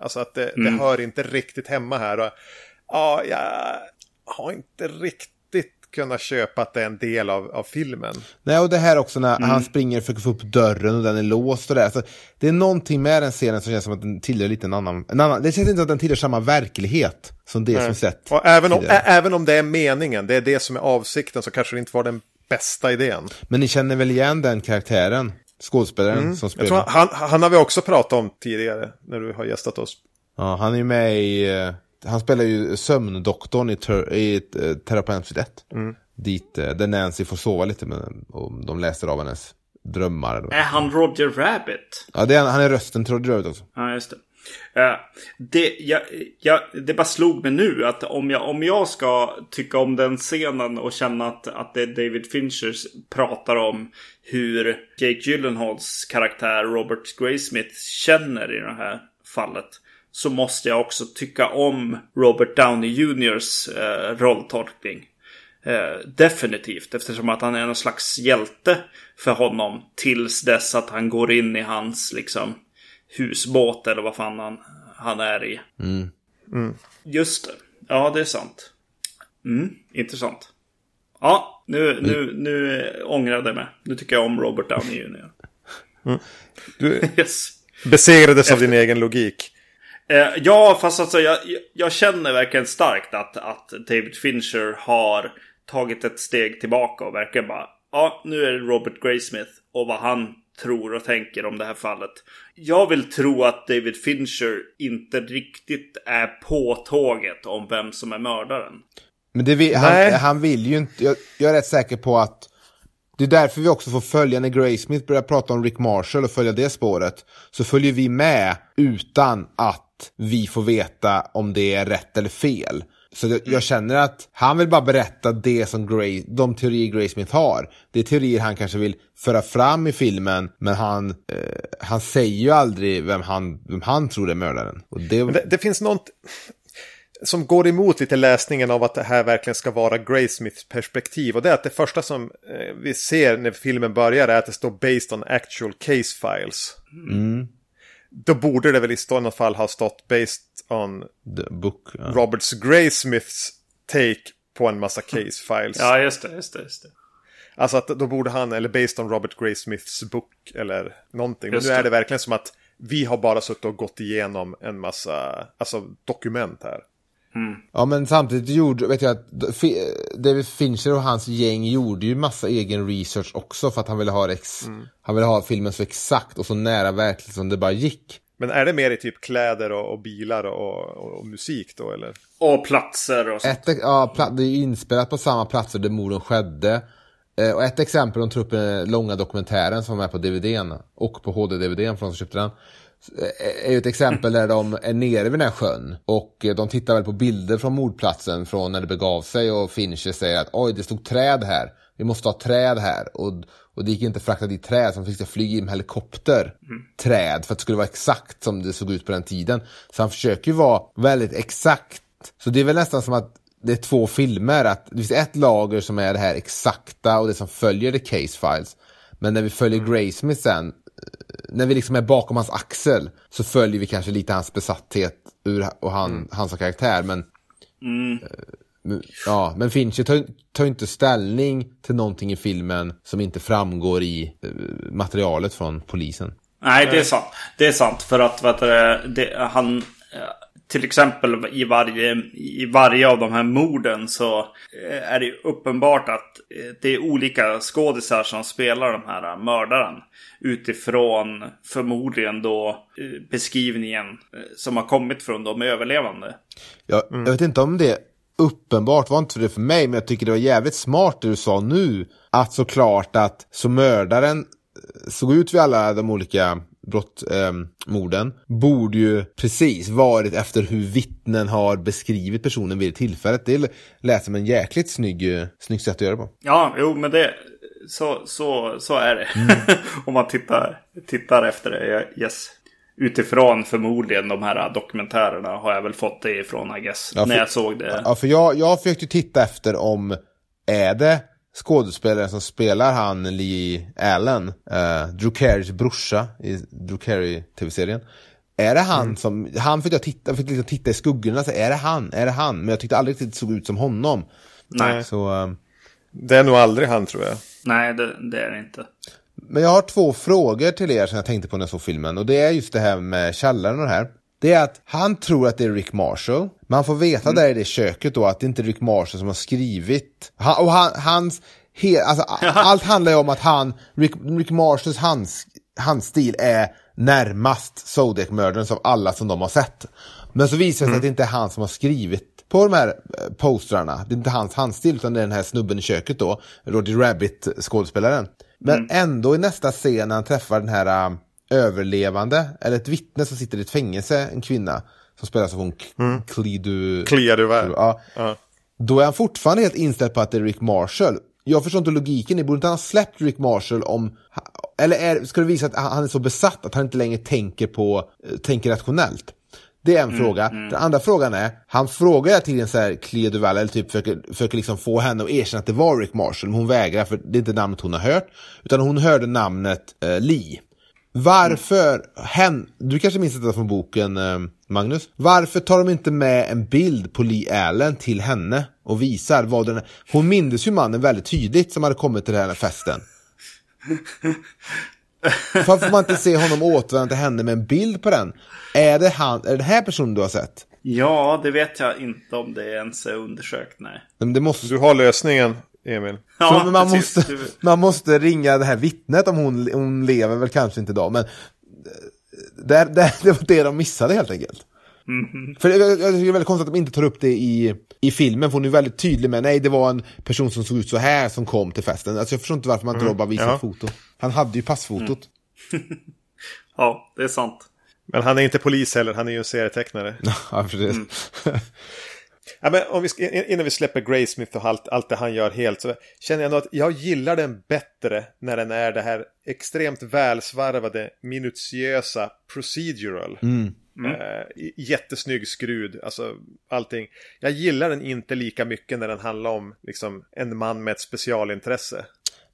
alltså att det, mm. det hör inte riktigt hemma här. Och, ja, jag har inte riktigt kunna köpa att det är en del av, av filmen. Nej, och det här också när mm. han springer för att få upp dörren och den är låst och det. Så det är någonting med den scenen som känns som att den tillhör lite en annan, en annan det känns inte att den tillhör samma verklighet som det Nej. som sett. Och även om, även om det är meningen, det är det som är avsikten, så kanske det inte var den bästa idén. Men ni känner väl igen den karaktären? Skådespelaren mm. som spelar? Han, han har vi också pratat om tidigare, när du har gästat oss. Ja, han är ju med i uh, han spelar ju sömndoktorn i, ter, i uh, Terapeut 1. Mm. Dit, uh, där Nancy får sova lite med, och de läser av hennes drömmar. Är han Roger Rabbit? Ja, det är, han är rösten till Roger Rabbit också. Ja, just det. Uh, det, jag, jag, det bara slog mig nu att om jag, om jag ska tycka om den scenen och känna att, att det är David Fincher pratar om hur Jake Gyllenhaals karaktär Robert Graysmith känner i det här fallet så måste jag också tycka om Robert Downey Juniors eh, rolltolkning. Eh, definitivt, eftersom att han är någon slags hjälte för honom tills dess att han går in i hans liksom husbåt eller vad fan han, han är i. Mm. Mm. Just det. Ja, det är sant. Mm, intressant. Ja, nu, nu, nu ångrade jag mig. Nu tycker jag om Robert Downey Jr. Mm. Du yes. besegrades Efter... av din egen logik. Eh, ja, fast alltså jag, jag känner verkligen starkt att, att David Fincher har tagit ett steg tillbaka och verkligen bara ja, nu är det Robert Graysmith och vad han tror och tänker om det här fallet. Jag vill tro att David Fincher inte riktigt är på tåget om vem som är mördaren. Men det vill, han, han, vill ju inte, jag, jag, är rätt säker på att det är därför vi också får följa när Graysmith börjar prata om Rick Marshall och följa det spåret. Så följer vi med utan att vi får veta om det är rätt eller fel. Så jag, jag känner att han vill bara berätta det som Gray, de teorier Graysmith har. Det är teorier han kanske vill föra fram i filmen, men han, eh, han säger ju aldrig vem han, vem han tror är mördaren. Det... det, det finns något som går emot lite läsningen av att det här verkligen ska vara Graysmiths perspektiv. Och det är att det första som eh, vi ser när filmen börjar är att det står based on actual case files. Mm. Då borde det väl i sådana fall ha stått based on The book, ja. Roberts Graysmiths take på en massa case files. Ja, just det, just det, just det. Alltså att då borde han, eller based on Robert Graysmiths book eller någonting. Men nu är det verkligen som att vi har bara suttit och gått igenom en massa alltså, dokument här. Mm. Ja men samtidigt gjorde, vet jag att David Fincher och hans gäng gjorde ju massa egen research också för att han ville ha, ex, mm. han ville ha filmen så exakt och så nära verkligheten som det bara gick. Men är det mer i typ kläder och, och bilar och, och, och, musik då eller? Och platser och sånt. Ett, ja, det är inspelat på samma platser där morden skedde. Eh, och ett exempel, de tog upp den långa dokumentären som är på DVDn och på HD-DVDn från som köpte den är ju ett exempel där de är nere vid den här sjön och de tittar väl på bilder från mordplatsen från när det begav sig och Fincher säger att oj, det stod träd här. Vi måste ha träd här. Och, och det gick inte att frakta dit träd, så de fick flyga in med helikopter. Mm. Träd, för att det skulle vara exakt som det såg ut på den tiden. Så han försöker ju vara väldigt exakt. Så det är väl nästan som att det är två filmer. Att det finns ett lager som är det här exakta och det som följer the case files. Men när vi följer mm. Graysmith sen när vi liksom är bakom hans axel så följer vi kanske lite hans besatthet ur, och han, mm. hans karaktär. Men, mm. Eh, ja, men Fincher tar, tar inte ställning till någonting i filmen som inte framgår i eh, materialet från polisen. Nej, det är sant. Det är sant. För att vet du, det, han, till exempel i varje, i varje av de här morden så eh, är det uppenbart att eh, det är olika skådisar som spelar de här mördaren. Utifrån förmodligen då eh, beskrivningen som har kommit från de överlevande. Ja, mm. Jag vet inte om det uppenbart var inte för det för mig, men jag tycker det var jävligt smart det du sa nu. Att såklart att så mördaren såg ut vid alla de olika brott, eh, morden borde ju precis varit efter hur vittnen har beskrivit personen vid tillfället. Det lät som en jäkligt snygg, snygg sätt att göra på. Ja, jo men det, så, så, så är det. Mm. Om man tittar, tittar efter det, yes. utifrån förmodligen de här dokumentärerna har jag väl fått det ifrån I guess. Ja, för, när jag såg det. Ja, för jag, jag försökte titta efter om är det skådespelaren som spelar han Lee Allen, uh, Drew Carreys brorsa i Drew Carey tv-serien. Är det han mm. som, han fick jag titta, fick liksom titta i skuggorna, så är det han, är det han? Men jag tyckte aldrig att det såg ut som honom. Nej. Så, uh, det är nog aldrig han tror jag. Nej, det, det är det inte. Men jag har två frågor till er som jag tänkte på när jag såg filmen. Och det är just det här med källaren och det här. Det är att han tror att det är Rick Marshall. Man får veta mm. där i det köket då att det inte är Rick Marshall som har skrivit. Han, och han, hans, he, alltså, allt handlar ju om att han, Rick, Rick Marshalls hans, handstil är närmast Zodiac-mördaren av alla som de har sett. Men så visar det sig mm. att det inte är han som har skrivit på de här eh, postrarna. Det är inte hans handstil utan det är den här snubben i köket då, Roger Rabbit skådespelaren. Men mm. ändå i nästa scen när han träffar den här uh, överlevande, eller ett vittne som sitter i ett fängelse, en kvinna, som spelas av hon mm. Kliaduver. Ja. Uh. Då är han fortfarande helt inställd på att det är Rick Marshall. Jag förstår inte logiken i, borde inte han ha släppt Rick Marshall om... Eller är, ska det visa att han är så besatt att han inte längre tänker på, eh, tänker rationellt? Det är en mm, fråga. Mm. Den andra frågan är, han frågar tiden så här Clea Duval, eller typ försöker, försöker liksom få henne att erkänna att det var Rick Marshall, men hon vägrar för det är inte namnet hon har hört. Utan hon hörde namnet eh, Lee. Varför, mm. hen, du kanske minns detta från boken eh, Magnus? Varför tar de inte med en bild på Lee Allen till henne och visar vad den är? Hon mindes ju mannen väldigt tydligt som hade kommit till den här festen. Varför får man inte se honom återvända till henne med en bild på den? Är det, han, är det den här personen du har sett? Ja, det vet jag inte om det ens är undersökt, nej. Men det måste... Du har lösningen, Emil. Ja, Så man, måste, man måste ringa det här vittnet om hon, hon lever väl kanske inte idag, men det, det, det var det de missade helt enkelt. Mm -hmm. För jag, jag tycker det är väldigt konstigt att de inte tar upp det i, i filmen, för hon är väldigt tydlig med nej det var en person som såg ut så här som kom till festen. Alltså jag förstår inte varför man inte mm. bara visar ja. foto. Han hade ju passfotot. Mm. ja, det är sant. Men han är inte polis heller, han är ju en serietecknare. ja, precis. Mm. ja, men om vi ska, innan vi släpper Graysmith och allt, allt det han gör helt så känner jag nog att jag gillar den bättre när den är det här extremt välsvarvade, minutiösa procedural. Mm. Mm. Uh, jättesnygg skrud, alltså allting. Jag gillar den inte lika mycket när den handlar om liksom, en man med ett specialintresse.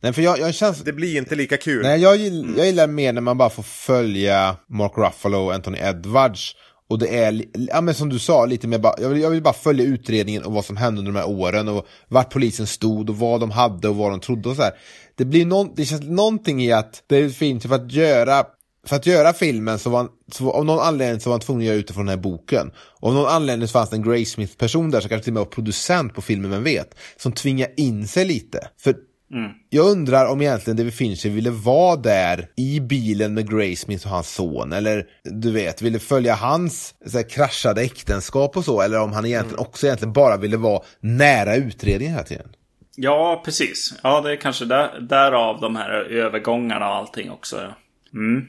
Nej, för jag, jag känns... Det blir inte lika kul. Nej, jag, gillar, jag gillar mer när man bara får följa Mark Ruffalo och Anthony Edwards. Och det är, ja men som du sa, lite mer bara, jag vill, jag vill bara följa utredningen och vad som hände under de här åren och vart polisen stod och vad de hade och vad de trodde och så här. Det blir någon, det känns någonting i att det finns för att göra för att göra filmen så var han, så, av någon anledning så var han tvungen att göra utifrån den här boken. Och av någon anledning så fanns det en Graysmith-person där som kanske till och med var producent på filmen, vem vet, som tvingade in sig lite. För Mm. Jag undrar om egentligen David Fincher ville vara där i bilen med Graysmith och hans son. Eller du vet, ville följa hans så här, kraschade äktenskap och så. Eller om han egentligen mm. också egentligen bara ville vara nära utredningen hela tiden. Ja, precis. Ja, det är kanske där, därav de här övergångarna och allting också. Mm.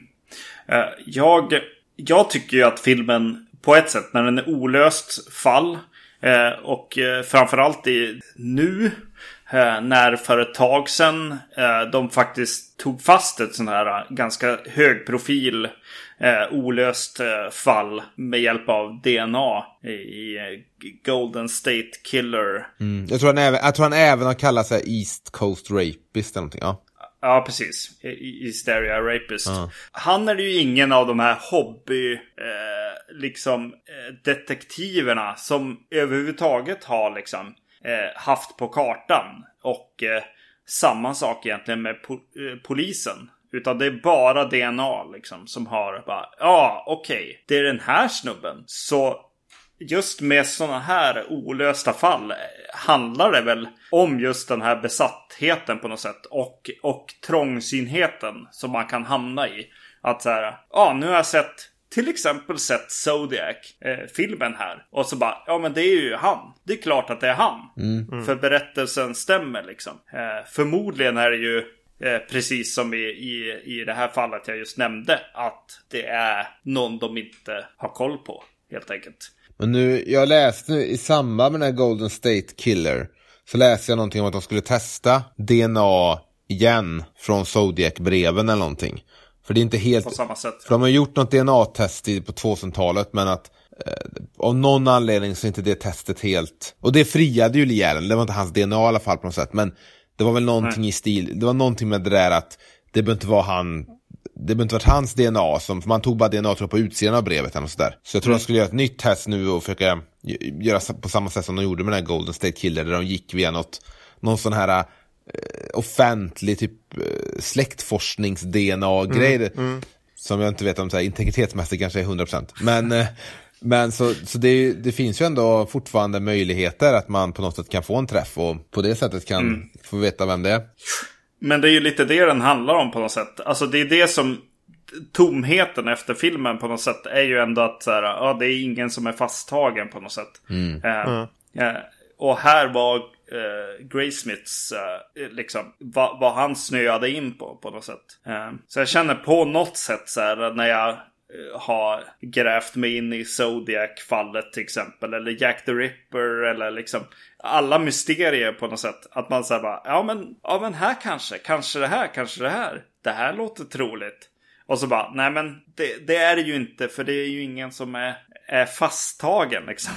Eh, jag, jag tycker ju att filmen på ett sätt, när den är olöst fall Eh, och eh, framförallt i nu eh, när för ett tag sedan de faktiskt tog fast ett sånt här ganska högprofil olöst fall med hjälp av DNA i Golden State Killer. Mm. Jag, tror han även, jag tror han även har kallat sig East Coast Rapist eller någonting. Ja. Ja, precis. Stereo Rapist. Ja. Han är ju ingen av de här hobby, eh, liksom, eh, detektiverna som överhuvudtaget har liksom eh, haft på kartan. Och eh, samma sak egentligen med po eh, polisen. Utan det är bara DNA liksom som har bara, ja ah, okej, okay, det är den här snubben. Så just med sådana här olösta fall handlar det väl om just den här besattheten på något sätt. Och, och trångsynheten som man kan hamna i. Att så här, ja nu har jag sett till exempel sett Zodiac-filmen eh, här. Och så bara, ja men det är ju han. Det är klart att det är han. Mm. Mm. För berättelsen stämmer liksom. Eh, förmodligen är det ju eh, precis som i, i, i det här fallet jag just nämnde. Att det är någon de inte har koll på. Helt enkelt. Men nu, jag läste nu i samband med den här Golden State Killer så läste jag någonting om att de skulle testa DNA igen från Zodiac-breven eller någonting. För det är inte helt... på samma sätt. För de har gjort något DNA-test på 2000-talet men att eh, av någon anledning så är inte det testet helt... Och det friade ju Lee det var inte hans DNA i alla fall på något sätt. Men det var väl någonting i stil, det var någonting med det där att det behöver inte vara han det behöver inte varit hans DNA, som, man tog bara DNA tror på utsidan av brevet eller sådär. Så jag tror de skulle göra ett nytt test nu och försöka göra på samma sätt som de gjorde med den här Golden State Killer, där de gick via något, någon sån här eh, offentlig typ eh, släktforsknings-DNA-grej. Som jag inte vet om så här, integritetsmässigt kanske är 100%. Men, eh, men så, så det, det finns ju ändå fortfarande möjligheter att man på något sätt kan få en träff och på det sättet kan få veta vem det är. Men det är ju lite det den handlar om på något sätt. Alltså det är det som tomheten efter filmen på något sätt är ju ändå att så här, ja, det är ingen som är fasttagen på något sätt. Eh, eh, och här var eh, Graysmiths, eh, liksom, vad, vad han snöade in på på något sätt. Eh, så jag känner på något sätt så här när jag eh, har grävt mig in i Zodiac-fallet till exempel. Eller Jack the Ripper eller liksom alla mysterier på något sätt. Att man säger bara, ja men, ja men här kanske, kanske det här, kanske det här. Det här låter troligt. Och så bara, nej men det, det är det ju inte för det är ju ingen som är, är fasttagen liksom.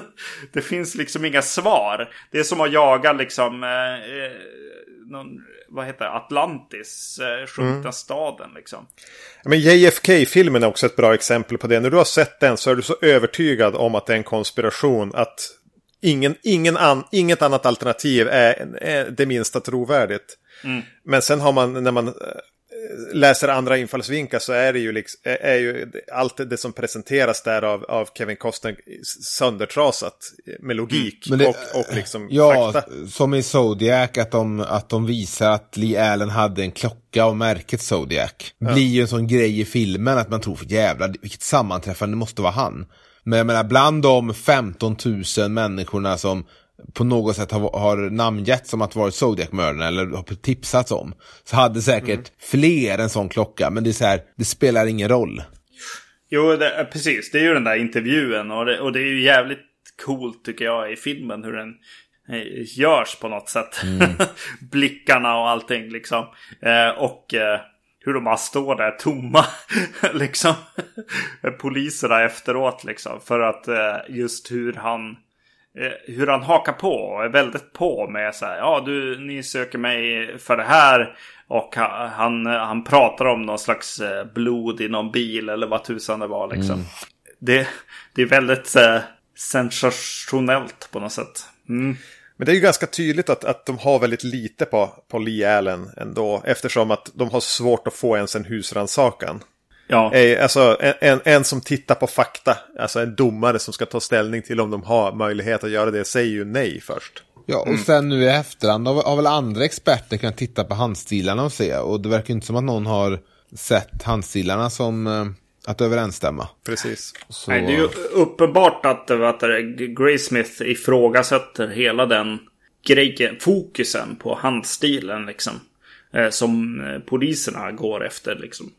det finns liksom inga svar. Det är som att jaga liksom, eh, eh, någon, vad heter det, Atlantis, eh, sjunkna staden liksom. Men JFK-filmen är också ett bra exempel på det. När du har sett den så är du så övertygad om att det är en konspiration att ingen, ingen an, inget annat alternativ är, är det minsta trovärdigt. Men sen har man, när man eh, läser andra infallsvinklar så är det ju, liksom, är, ju allt det som presenteras där av, av Kevin Costner söndertrasat med logik Men det- och, och liksom Ja, fakta. som i Zodiac, att de, att de visar att Lee Allen hade en klocka av märket Zodiac. Blir ju en sån grej i filmen att man tror, för jävlar, vilket sammanträffande, måste vara han. Men jag menar, bland de 15 000 människorna som på något sätt har, har namngett som att vara Zodiac-mördarna eller har tipsats om, så hade säkert fler en sån klocka, men det är så här, det spelar ingen roll. Jo, det, eh, precis. Det är ju den där intervjun och det, och det är ju jävligt coolt tycker jag i filmen hur den eh, görs på något sätt. Blickarna och allting liksom. Eh, och eh, hur de bara står där tomma. liksom. Poliserna efteråt liksom. För att eh, just hur han eh, hur han hakar på och är väldigt på med så här. Ja, du, ni söker mig för det här. Och ha- han, han pratar om någon slags eh, blod i någon bil eller vad tusan det var liksom. Det, det är väldigt eh, sensationellt på något sätt. Mm. Men det är ju ganska tydligt att, att de har väldigt lite på, på Lee Allen ändå. Eftersom att de har svårt att få ens en husrannsakan. Ja, Eh, Alltså en, en, en som tittar på fakta, alltså en domare som ska ta ställning till om de har möjlighet att göra det, säger ju nej först. Ja, och sen nu i efterhand har, har väl andra experter kunnat titta på handstilarna och se. Och det verkar inte som att någon har sett handstilarna som eh, att överensstämma. Precis. Så, Nej, det är ju uppenbart att det, Graysmith ifrågasätter hela den grejen, fokusen på handstilen liksom. Eh, som eh, poliserna går efter liksom.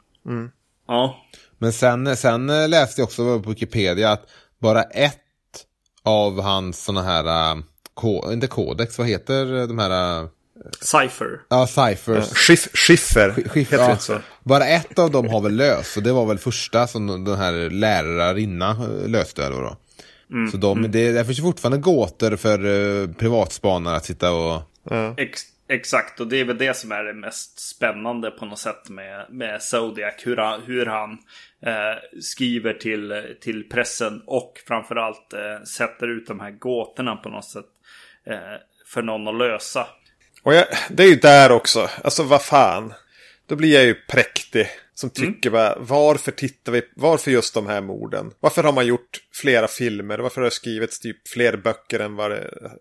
Ja, Men sen, sen eh, läste jag också på Wikipedia att bara ett av hans såna här, ko, inte kodex, vad heter de här, Cypher. ja. Schiff, Skiff, heter ja, det inte så? bara ett av dem har väl löst och det var väl första som den här lärarinna eh, löste. Eller vad då. Så de, det, det finns ju fortfarande gåtor för uh, privatspanare att sitta och... Ex exakt, och det är väl det som är det mest spännande på något sätt med, med Zodiac. Hur han, hur han eh, skriver till, till pressen och framförallt eh, sätter ut de här gåtorna på något sätt. Eh, för någon att lösa. Och jag, det är ju där också, alltså vad fan. Då blir jag ju präktig. Som tycker bara, varför tittar vi, varför just de här morden? Varför har man gjort flera filmer? Varför har det skrivits typ fler böcker än vad det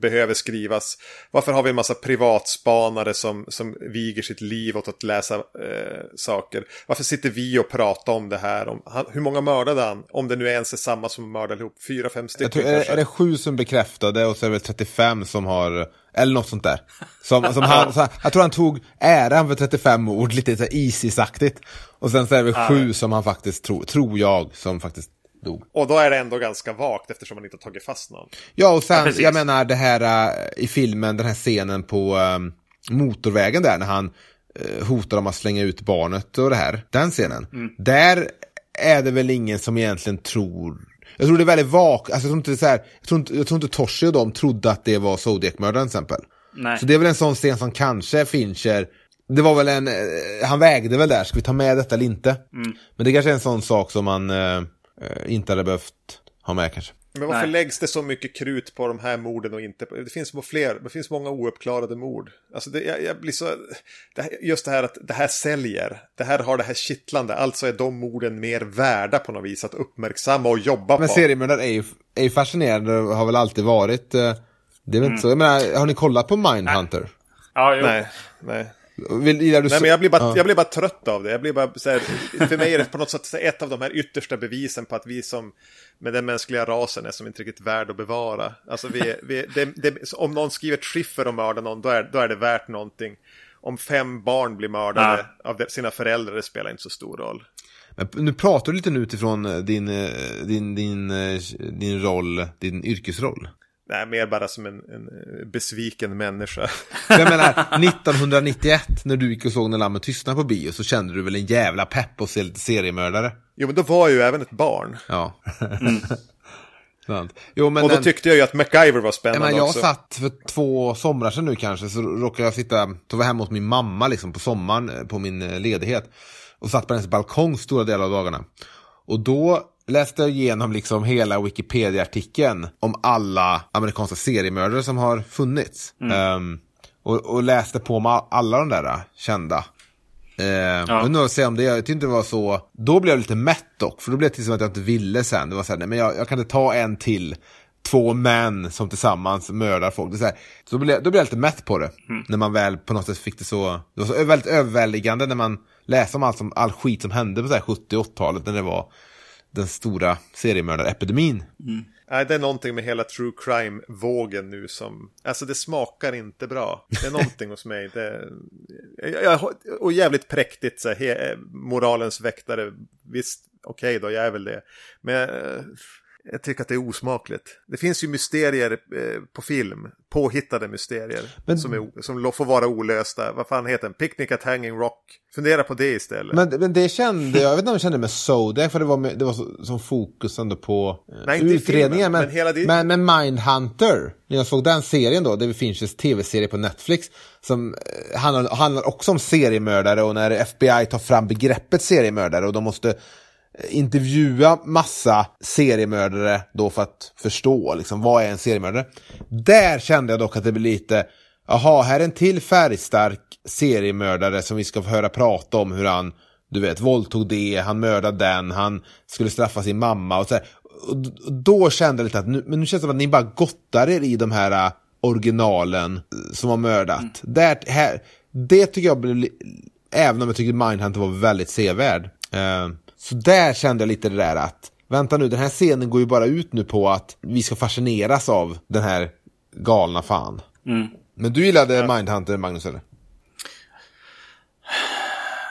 behöver skrivas? Varför har vi en massa privatspanare som, som viger sitt liv åt att läsa eh, saker? Varför sitter vi och pratar om det här? Om, han, hur många mördade han? Om det nu ens är samma som mördade ihop. Fyra, fem stycken tror, är, kanske. är det sju som bekräftade och så är det väl 35 som har, eller något sånt där. Som, som han, så, jag tror han tog äran för 35 ord, lite så Isis-aktigt. Och sen så är det sju som han faktiskt tror, tror jag, som faktiskt dog. Och då är det ändå ganska vagt eftersom man inte har tagit fast någon. Ja, och sen, precis. jag menar det här äh, i filmen, den här scenen på ähm, motorvägen där när han eh, hotar de att slänga ut barnet och det här. Den scenen. Där är det väl ingen som egentligen tror jag tror det är väldigt vagt, alltså jag tror inte så här, jag tror inte, jag tror inte Toshi och de trodde att det var Zodiac-mördaren till exempel. Nej. Så det är väl en sån scen som kanske Fincher, det var väl en, eh, han vägde väl där, ska vi ta med detta eller inte? Men det kanske är en sån sak som man eh, eh, inte hade behövt ha med kanske. Men varför Nej. läggs det så mycket krut på de här morden och inte på... Det finns fler, det finns många ouppklarade mord. Alltså det, jag, jag blir så... Det här, just det här att det här säljer. Det här har det här kittlande. Alltså är de morden mer värda på något vis att uppmärksamma och jobba Men på. seriemördare är ju, är ju fascinerande och har väl alltid varit. eh, Det är väl inte så, jag menar, har ni kollat på Mindhunter? Ja, jo. Nej, nej. Vill, gillar du Nej, men jag blir, bara, Ja. jag blir bara trött av det. Jag blir bara så här, för mig är det på något sätt ett av de här yttersta bevisen på att vi som med den mänskliga rasen är som inte riktigt värd att bevara. Alltså vi, vi, det, det, om någon skriver ett skiffer och mördar någon, då är, då är det värt någonting. Om fem barn blir mördade av de- sina föräldrar, det spelar inte så stor roll. Men nu pratar du lite utifrån eh, din, eh, din, din, eh, din roll, din yrkesroll. Nej, mer bara som en, en eh, besviken människa. Jag menar, 1991 när du gick och såg När lammet tystnar på bio så kände du väl en jävla pepp att se lite seriemördare? Jo, men då var jag ju även ett barn. Ja. Sant. Jo, men Och då den- tyckte jag ju att MacGyver var Ja, spännande men jag också. satt för två somrar sedan nu kanske, så råkade jag sitta, då var jag hemma hos min mamma liksom på sommaren eh, på min eh, ledighet. Och satt på hennes balkong stora delar av dagarna. Och då läste igenom liksom hela Wikipedia-artikeln om alla amerikanska seriemördare som har funnits. Ehm, och, och läste på med alla de där eh, kända. Eh, ja. Och nu säga om det, jag tyckte inte det var så, då blev jag lite mätt dock, för då blev det till som att jag inte ville sen. Det var så här, nej men jag, jag kan inte ta en till, två män som tillsammans mördar folk. Det är så här, så då, blev, då blev jag lite mätt på det. När man väl på något sätt fick det så, det var så väldigt överväldigande när man läste om allt som, all skit som hände på så här 70 80-talet när det var den stora seriemördarepidemin. Nej, det är någonting med hela true crime-vågen nu som... Alltså det smakar inte bra. Det är någonting hos mig. Det, jag, och jävligt präktigt så här, he, moralens väktare. Visst, okej då, jag är väl det. Men eh, jag tycker att det är osmakligt. Det finns ju mysterier eh, på film. Påhittade mysterier. Men- Som, är, som får vara olösta. Vad fan heter den? Picnic at Hanging Rock. Fundera på det istället. Men, men det kände jag, jag vet inte om jag kände med Zodiac, för det var, med, det var så, som fokus ändå på eh, Nej, utredningen. Men, men hela det- men, men Mindhunter, när jag såg den serien då, det finns en tv-serie på Netflix, som eh, handlar, handlar också om seriemördare och när FBI tar fram begreppet seriemördare och de måste intervjua massa seriemördare då för att förstå liksom, vad är en seriemördare. Där kände jag dock att det blev lite, jaha, här är en till färgstark seriemördare som vi ska få höra prata om hur han, du vet, våldtog det, han mördade den, han skulle straffa sin mamma och så här. Och då kände jag lite att nu, men nu känns det som att ni bara gottar er i de här äh, originalen äh, som har mördat. Där, här, det tycker jag blev, även om jag tycker Mindhunter var väldigt sevärd. Eh, så där kände jag lite det där att, vänta nu, den här scenen går ju bara ut nu på att vi ska fascineras av den här galna fan. Men du gillade Mindhunter, Magnus, eller?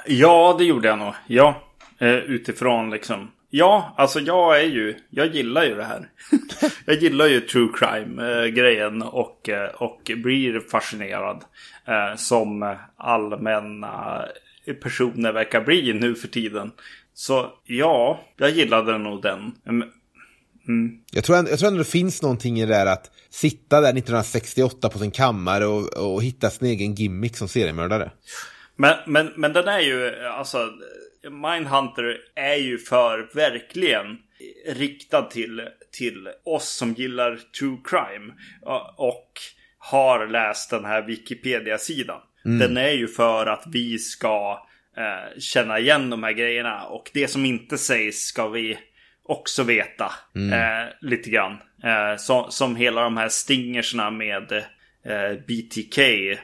Ja, det gjorde jag nog. Ja, eh, utifrån liksom. Ja, alltså jag är ju, jag gillar ju det här. jag gillar ju true crime-grejen och, eh, och blir fascinerad. Eh, som allmänna personer verkar bli nu för tiden. Så ja, jag gillade nog den. Mm, Jag tror, ändå, jag tror ändå det finns någonting i det där att sitta där 1968 på sin kammare och, och hitta sin egen gimmick som seriemördare. Men, men, men den är ju, alltså, Mindhunter är ju för verkligen riktad till, till oss som gillar true crime. Och- har läst den här Wikipedia-sidan. Den är ju för att vi ska eh, känna igen de här grejerna. Och det som inte sägs ska vi också veta eh, lite grann. Eh, så, som hela de här stingersna med eh, BTK.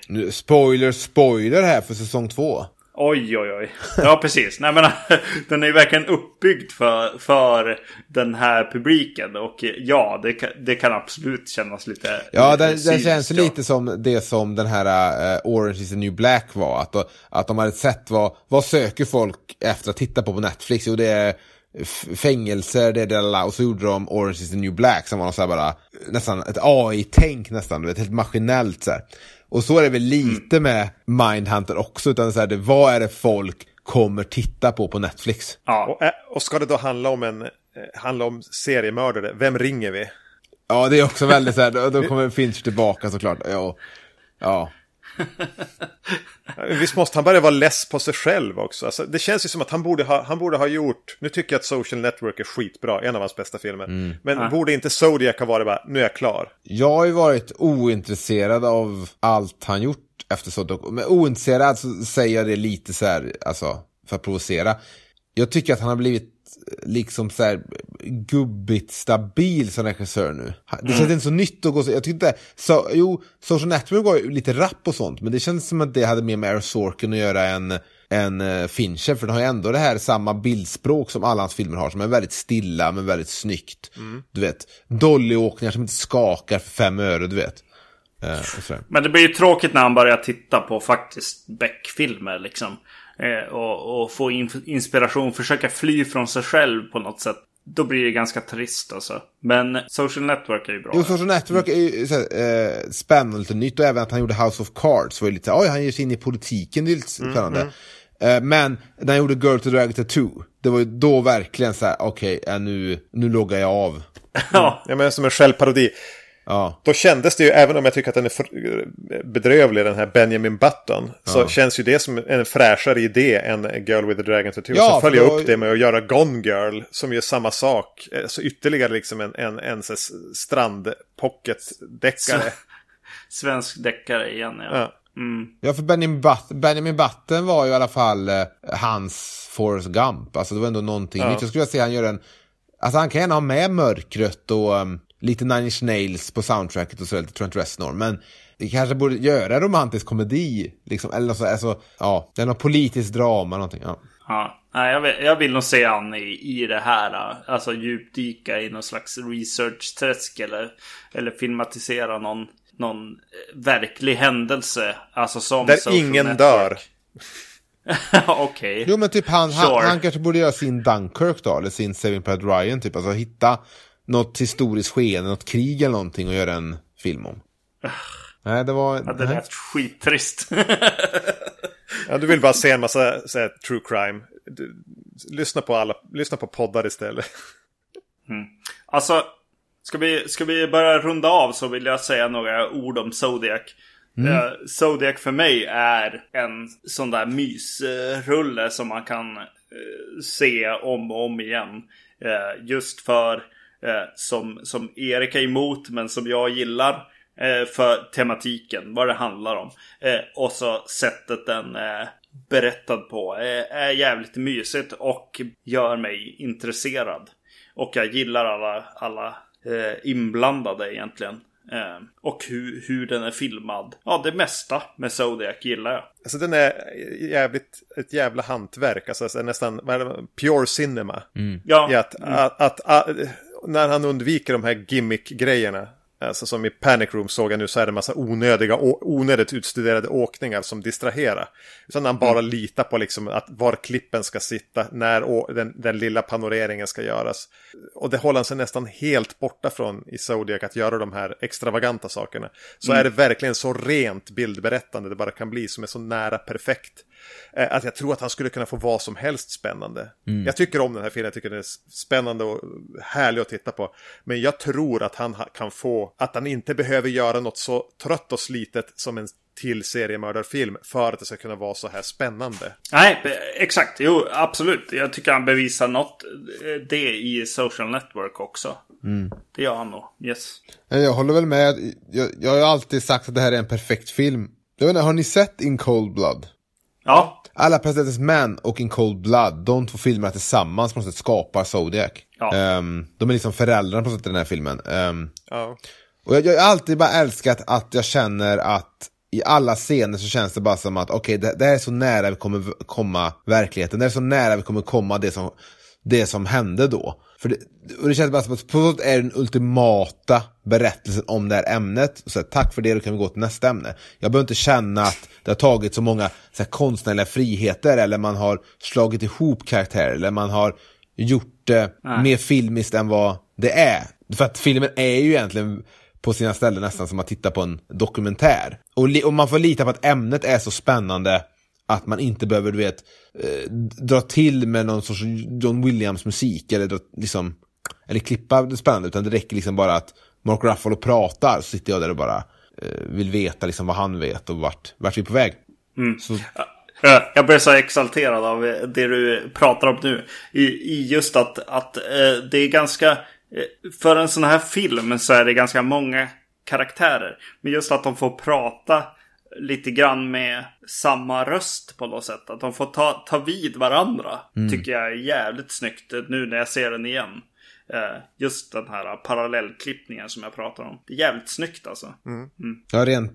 Nu, spoiler, spoiler här för säsong två. Oj, oj, oj. Ja, precis. Nej, men den är ju verkligen uppbyggd för, för den här publiken. Och ja, det, kan- det kan absolut kännas lite... Ja, lite den, den känns ja. lite som det som den här eh, Orange is the new black var. Att, att de hade sett vad, vad söker folk efter att titta på på Netflix? Jo, det är fängelser, det är det där, och så gjorde de Orange is the new black som var något så här bara nästan ett AI-tänk nästan, du vet, helt maskinellt så här. Och så är det väl lite med Mindhunter också, utan så här, det, vad är det folk kommer titta på på Netflix? Ja. Och, ä- och ska det då handla om en, eh, handla om seriemördare, vem ringer vi? Ja, det är också väldigt så här, då, då kommer Finch tillbaka såklart. Ja, ja. Visst måste han börja vara less på sig själv också. Alltså, det känns ju som att han borde, ha, han borde ha gjort... Nu tycker jag att Social Network är skitbra, en av hans bästa filmer. Men borde inte Zodiac ha varit bara, nu är jag klar? Jag har ju varit ointresserad av allt han gjort efter så. Men ointresserad så säger jag det lite så här, alltså, för att provocera. Jag tycker att han har blivit liksom så här gubbigt stabil som regissör nu. Det känns inte så nytt att gå så, jag tyckte inte, så, jo, Social Network var ju lite rapp och sånt, men det känns som att det hade mer med Aaron Sorkin att göra än en uh, Fincher, för den har ju ändå det här samma bildspråk som alla hans filmer har, som är väldigt stilla men väldigt snyggt. Du vet, dollyåkningar som inte skakar för fem öre, du vet. Eh. Men det blir ju tråkigt när han börjar titta på faktiskt Beck-filmer liksom. Eh, och, och få in, inspiration, försöka fly från sig själv på något sätt. Då blir det ganska trist alltså. Men Social Network är ju bra. Jo, Social Network är ju såhär, eh, spännande och lite nytt och även att han gjorde House of Cards var ju lite, oj han ger sig in i politiken, det är lite spännande. Eh, men när han gjorde Girl to Dragon Tattoo, det var ju då verkligen så här: okej, eh, nu, nu loggar jag av. ja. Jag menar som en självparodi. Ja, Då kändes det ju, även om jag tycker att den är bedrövlig, den här Benjamin Button, så känns ju det som en fräschare idé än Girl with the Dragon Tattoo. Ja, så följer för jag då- upp det med att göra Gone Girl, som gör samma sak. Eh, Så ytterligare liksom en, en, en, strand-pocket-deckare. Svensk deckare igen ja. Ja. Mm. ja för Benjamin, But Benjamin Button var ju i alla fall eh, hans Forrest Gump, alltså det var ändå någonting Ja. nytt. Jag skulle vilja se han göra en, alltså han kan gärna ha med mörkret och um, lite Nine Inch Nails på soundtracket och så lite Trent Reznor, men det kanske borde göra romantisk komedi, liksom, eller så, alltså, ja, det är något politiskt drama, någonting, ja. Ja, nej, jag, vill, jag vill nog se han i, i det här. Alltså djupdyka i någon slags research-träsk eller, eller filmatisera någon, någon eh, verklig händelse. Alltså som Där ingen Network. dör. Okej. Jo men typ han, han, Sure. han kanske borde göra sin Dunkirk då, eller sin Saving Private Ryan typ, alltså hitta något historiskt skeende, något krig eller någonting och göra en film om. Nej, det var... Ja, det lät skittrist. Ja, du vill bara se en massa så här, true crime. Du, lyssna, på alla, lyssna på poddar istället. Alltså, ska vi, ska vi börja runda av så vill jag säga några ord om Zodiac. Eh, Zodiac för mig är en sån där mysrulle som man kan eh, se om och om igen. Eh, just för, eh, som, som Erik är emot men som jag gillar. Eh, för tematiken, vad det handlar om. Eh, och så sättet den är berättad på. Eh, är jävligt mysigt och gör mig intresserad. Och jag gillar alla, alla eh, inblandade egentligen. Eh, och hur, hur den är filmad. Ja, det mesta med Zodiac gillar jag. Alltså den är jävligt, ett jävla hantverk. Alltså, så nästan, vad är det, pure cinema. Ja, I att, att, att, att, när han undviker de här gimmick-grejerna. Alltså som i Panic Room såg jag nu så är det en massa onödiga, onödigt utstuderade åkningar som distraherar. Utan han bara litar på liksom att var klippen ska sitta, när den, den lilla panoreringen ska göras. Och det håller han sig nästan helt borta från i Zodiac att göra de här extravaganta sakerna. Så är det verkligen så rent bildberättande det bara kan bli som är så nära perfekt. Eh, Att jag tror att han skulle kunna få vad som helst spännande. Jag tycker om den här filmen, jag tycker den är spännande och härlig att titta på. Men jag tror att han ha- kan få, att han inte behöver göra något så trött och slitet som en till seriemördarfilm för att det ska kunna vara så här spännande. nej, eh, exakt. Jo, absolut. Jag tycker han bevisar något. eh, Det i Social Network också. Det gör han nog. Yes. Nej, Jag håller väl med, jag, jag har ju alltid sagt att det här är en perfekt film. Jag vet inte, har ni sett In Cold Blood? Ja, Alla President's Man och In Cold Blood, de två filmerna tillsammans på något sätt skapar Zodiac. Ja. Ehm, de är liksom föräldrarna på något sätt i den här filmen. Ehm, Ja. och jag, jag har alltid bara älskat att jag känner att i alla scener så känns det bara som att okej, det, det här är så nära vi kommer komma verkligheten. Det är så nära vi kommer komma det som, det som hände då. För det, och det känns bara som att på något sätt är den ultimata berättelsen om det här ämnet. Så här, tack för det, då kan vi gå till nästa ämne. Jag behöver inte känna att det har tagit så många så här, konstnärliga friheter eller man har slagit ihop karaktärer eller man har gjort det mer filmiskt än vad det är. För att filmen är ju egentligen på sina ställen nästan som att titta på en dokumentär. Och, och man får lita på att ämnet är så spännande att man inte behöver, du vet, eh, dra till med någon sorts John Williams musik eller dra, liksom, eller klippa det spännande, utan det räcker liksom bara att Mark Ruffalo pratar, så sitter jag där och bara eh, vill veta liksom vad han vet och vart, vart vi är på väg. Så, Eh, Jag blir så exalterad av det du pratar om nu. I, i just att, att eh, det är ganska... eh, För en sån här film så är det ganska många karaktärer. Men just att de får prata lite grann med samma röst på något sätt. Att de får ta, ta vid varandra. Tycker jag är jävligt snyggt eh, nu när jag ser den igen. Eh, Just den här parallellklippningen som jag pratar om. Det är jävligt snyggt alltså. Ja, rent.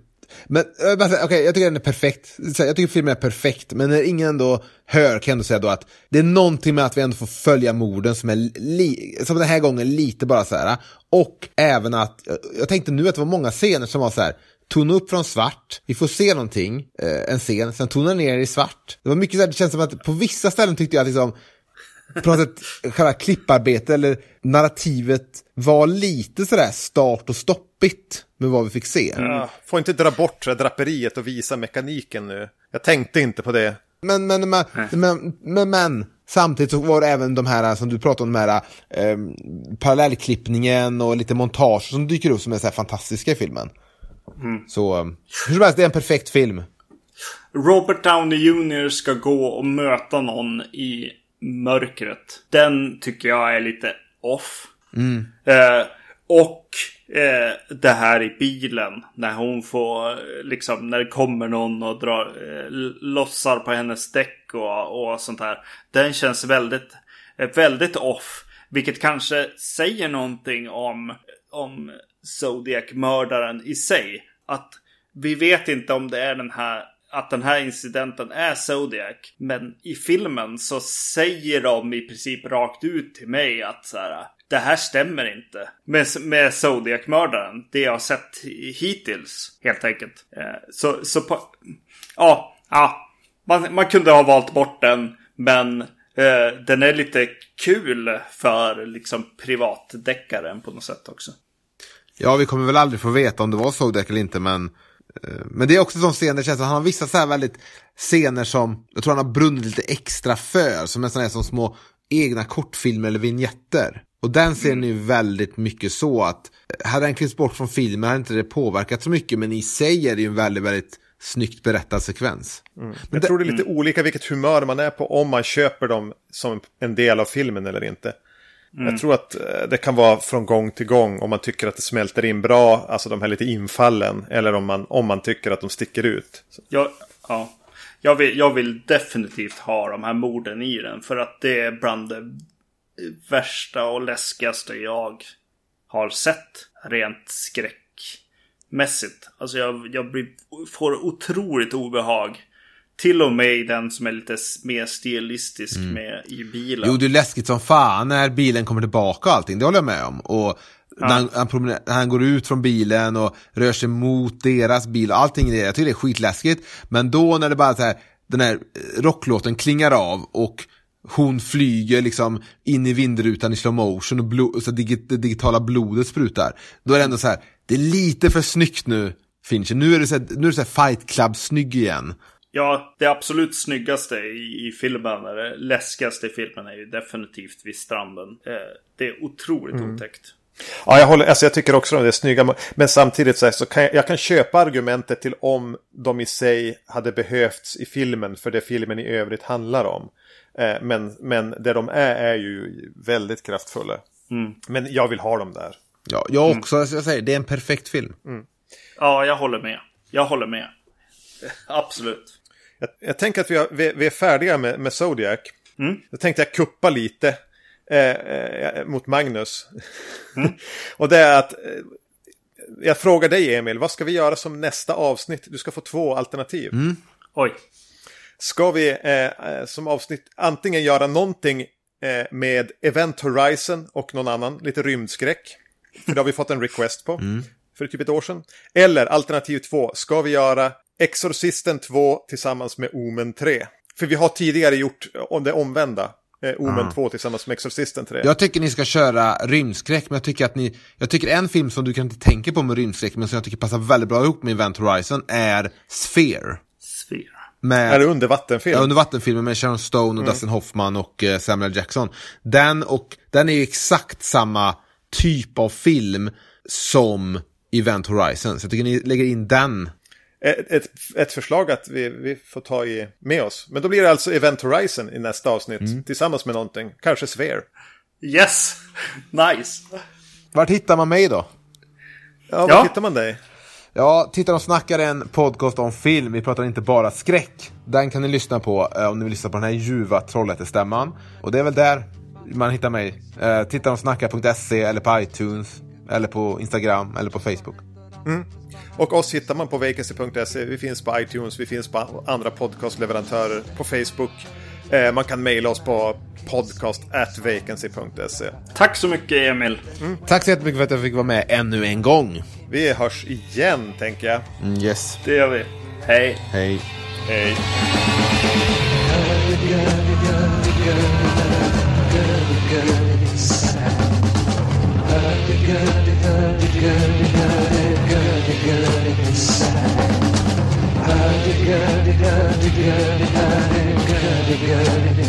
Men säga, okej, jag tycker den är perfekt. Jag tycker filmen är perfekt, men när ingen ändå hör kan jag ändå säga då att det är någonting med att vi ändå får följa morden som är li- som den här gången lite bara så här. Och även att, jag- jag tänkte nu att det var många scener som var så här, tona upp från svart, vi får se någonting, eh, en scen, sen tona ner i svart. Det var mycket så här, det känns som att på vissa ställen tyckte jag att liksom, på något sätt själva klipparbetet eller narrativet var lite sådär start och stoppigt med vad vi fick se. Ja, får inte dra bort det draperiet och visa mekaniken nu. Jag tänkte inte på det. Men, men, men, men, men, men samtidigt så var det även de här som du pratade om, de här eh, parallellklippningen och lite montage som dyker upp som är så här fantastiska i filmen. Så eh, hur som helst, det är en perfekt film. Robert Downey Jr ska gå och möta någon i mörkret. Den tycker jag är lite off. Eh, och eh, det här i bilen. När hon får, liksom, när det kommer någon och drar, eh, lossar på hennes däck och, och sånt här. Den känns väldigt, eh, väldigt off. Vilket kanske säger någonting om, om Zodiac-mördaren i sig. Att vi vet inte om det är den här att den här incidenten är Zodiac. Men i filmen så säger de i princip rakt ut till mig att så här, det här stämmer inte. Med, med Zodiac-mördaren. Det jag har sett hittills. Helt enkelt. Eh, så, så på, ja, ja. Man, man kunde ha valt bort den. Men eh, den är lite kul för liksom privatdeckaren på något sätt också. Ja, vi kommer väl aldrig få veta om det var Zodiac eller inte, men eh, men det är också sån scen, det känns som han har vissa så här väldigt scener som jag tror han har brunnit lite extra för, som nästan är som små egna kortfilmer eller vignetter. Och den scenen är ju väldigt mycket så att, eh, hade den klippts bort från filmen hade inte det påverkat så mycket, men i sig är det ju en väldigt, väldigt snyggt berättad sekvens. Men Jag tror det är lite olika vilket humör man är på om man köper dem som en del av filmen eller inte. Jag tror att eh, det kan vara från gång till gång om man tycker att det smälter in bra, alltså de här lite infallen, eller om man, om man tycker att de sticker ut. Jag, ja. jag, vill, jag vill definitivt ha de här morden i den. För att det är bland det värsta och läskigaste jag har sett. Rent skräckmässigt. Alltså jag, jag blir, får otroligt obehag. Till och med i den som är lite mer stilistisk med i bilen. Jo, det är läskigt som fan när bilen kommer tillbaka och allting, det håller jag med om. Och när, han, han, han går ut från bilen och rör sig mot deras bil och allting, det, jag tycker det är skitläskigt. Men då när det bara så här, den här rocklåten klingar av och hon flyger liksom in i vindrutan i slow motion och blo- så digi- det digitala blodet sprutar. Då är det ändå så här, det är lite för snyggt nu, Fincher. Nu är det så här, nu är det så här Fight Club-snygg igen. Ja, det absolut snyggaste i, i filmen, eller läskigaste i filmen är ju definitivt vid stranden. Eh, det är otroligt otäckt. Ja, jag, håller, alltså jag tycker också att det är snygga. Men samtidigt så, här, så kan jag, jag kan köpa argumentet till om de i sig hade behövts i filmen för det filmen i övrigt handlar om. Eh, men, men det de är är ju väldigt kraftfulla. Men jag vill ha dem där. Ja, jag också, alltså jag säger, det är en perfekt film. Ja, jag håller med. Jag håller med. Absolut. Jag, jag tänker att vi, har, vi, vi är färdiga med, med Zodiac. Då tänkte jag kuppa lite eh, eh, mot Magnus. och det är att eh, jag frågar dig Emil, vad ska vi göra som nästa avsnitt? Du ska få två alternativ. Oj. Ska vi eh, eh, som avsnitt antingen göra någonting eh, med Event Horizon och någon annan, lite rymdskräck. För det har vi fått en request på. För typ ett år sedan. Eller alternativ två, ska vi göra Exorcisten 2 tillsammans med Omen 3? För vi har tidigare gjort om det omvända. eh, Omen 2 tillsammans med Exorcisten 3. Jag tycker ni ska köra rymdskräck, men jag tycker att ni... Jag tycker en film som du kan inte tänka på med rymdskräck, men som jag tycker passar väldigt bra ihop med Event Horizon, är Sphere. Sphere. Med, Är det undervattenfilm? Ja, undervattenfilmen med Sharon Stone och Dustin Hoffman och eh, Samuel Jackson. Den, och, den är ju exakt samma typ av film som Event Horizon. Så jag tycker ni lägger in den. Ett, ett, ett förslag att vi, vi får ta i, med oss. Men då blir det alltså Event Horizon i nästa avsnitt. Tillsammans med någonting. Kanske Sphere. Yes! Nice! Vart hittar man mig då? Ja, var Ja. hittar man dig? Ja, Tittar och snackar en podcast om film. Vi pratar inte bara skräck. Den kan ni lyssna på eh, om ni vill lyssna på den här ljuva Trollhättestämman. Och det är väl där man hittar mig. Eh, Tittarochsnackar.se eller på iTunes. Eller på Instagram eller på Facebook. Och oss hittar man på vacancy.se. Vi finns på iTunes, vi finns på andra podcastleverantörer, på Facebook. Eh, man kan mejla oss på podcast@vacancy.se. Tack så mycket Emil. Tack så jättemycket för att jag fick vara med ännu en gång. Vi hörs igen, tänker jag. Mm, yes, Det gör vi. Hej. hej. Hej. Good,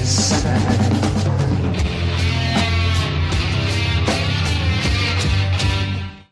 Inside.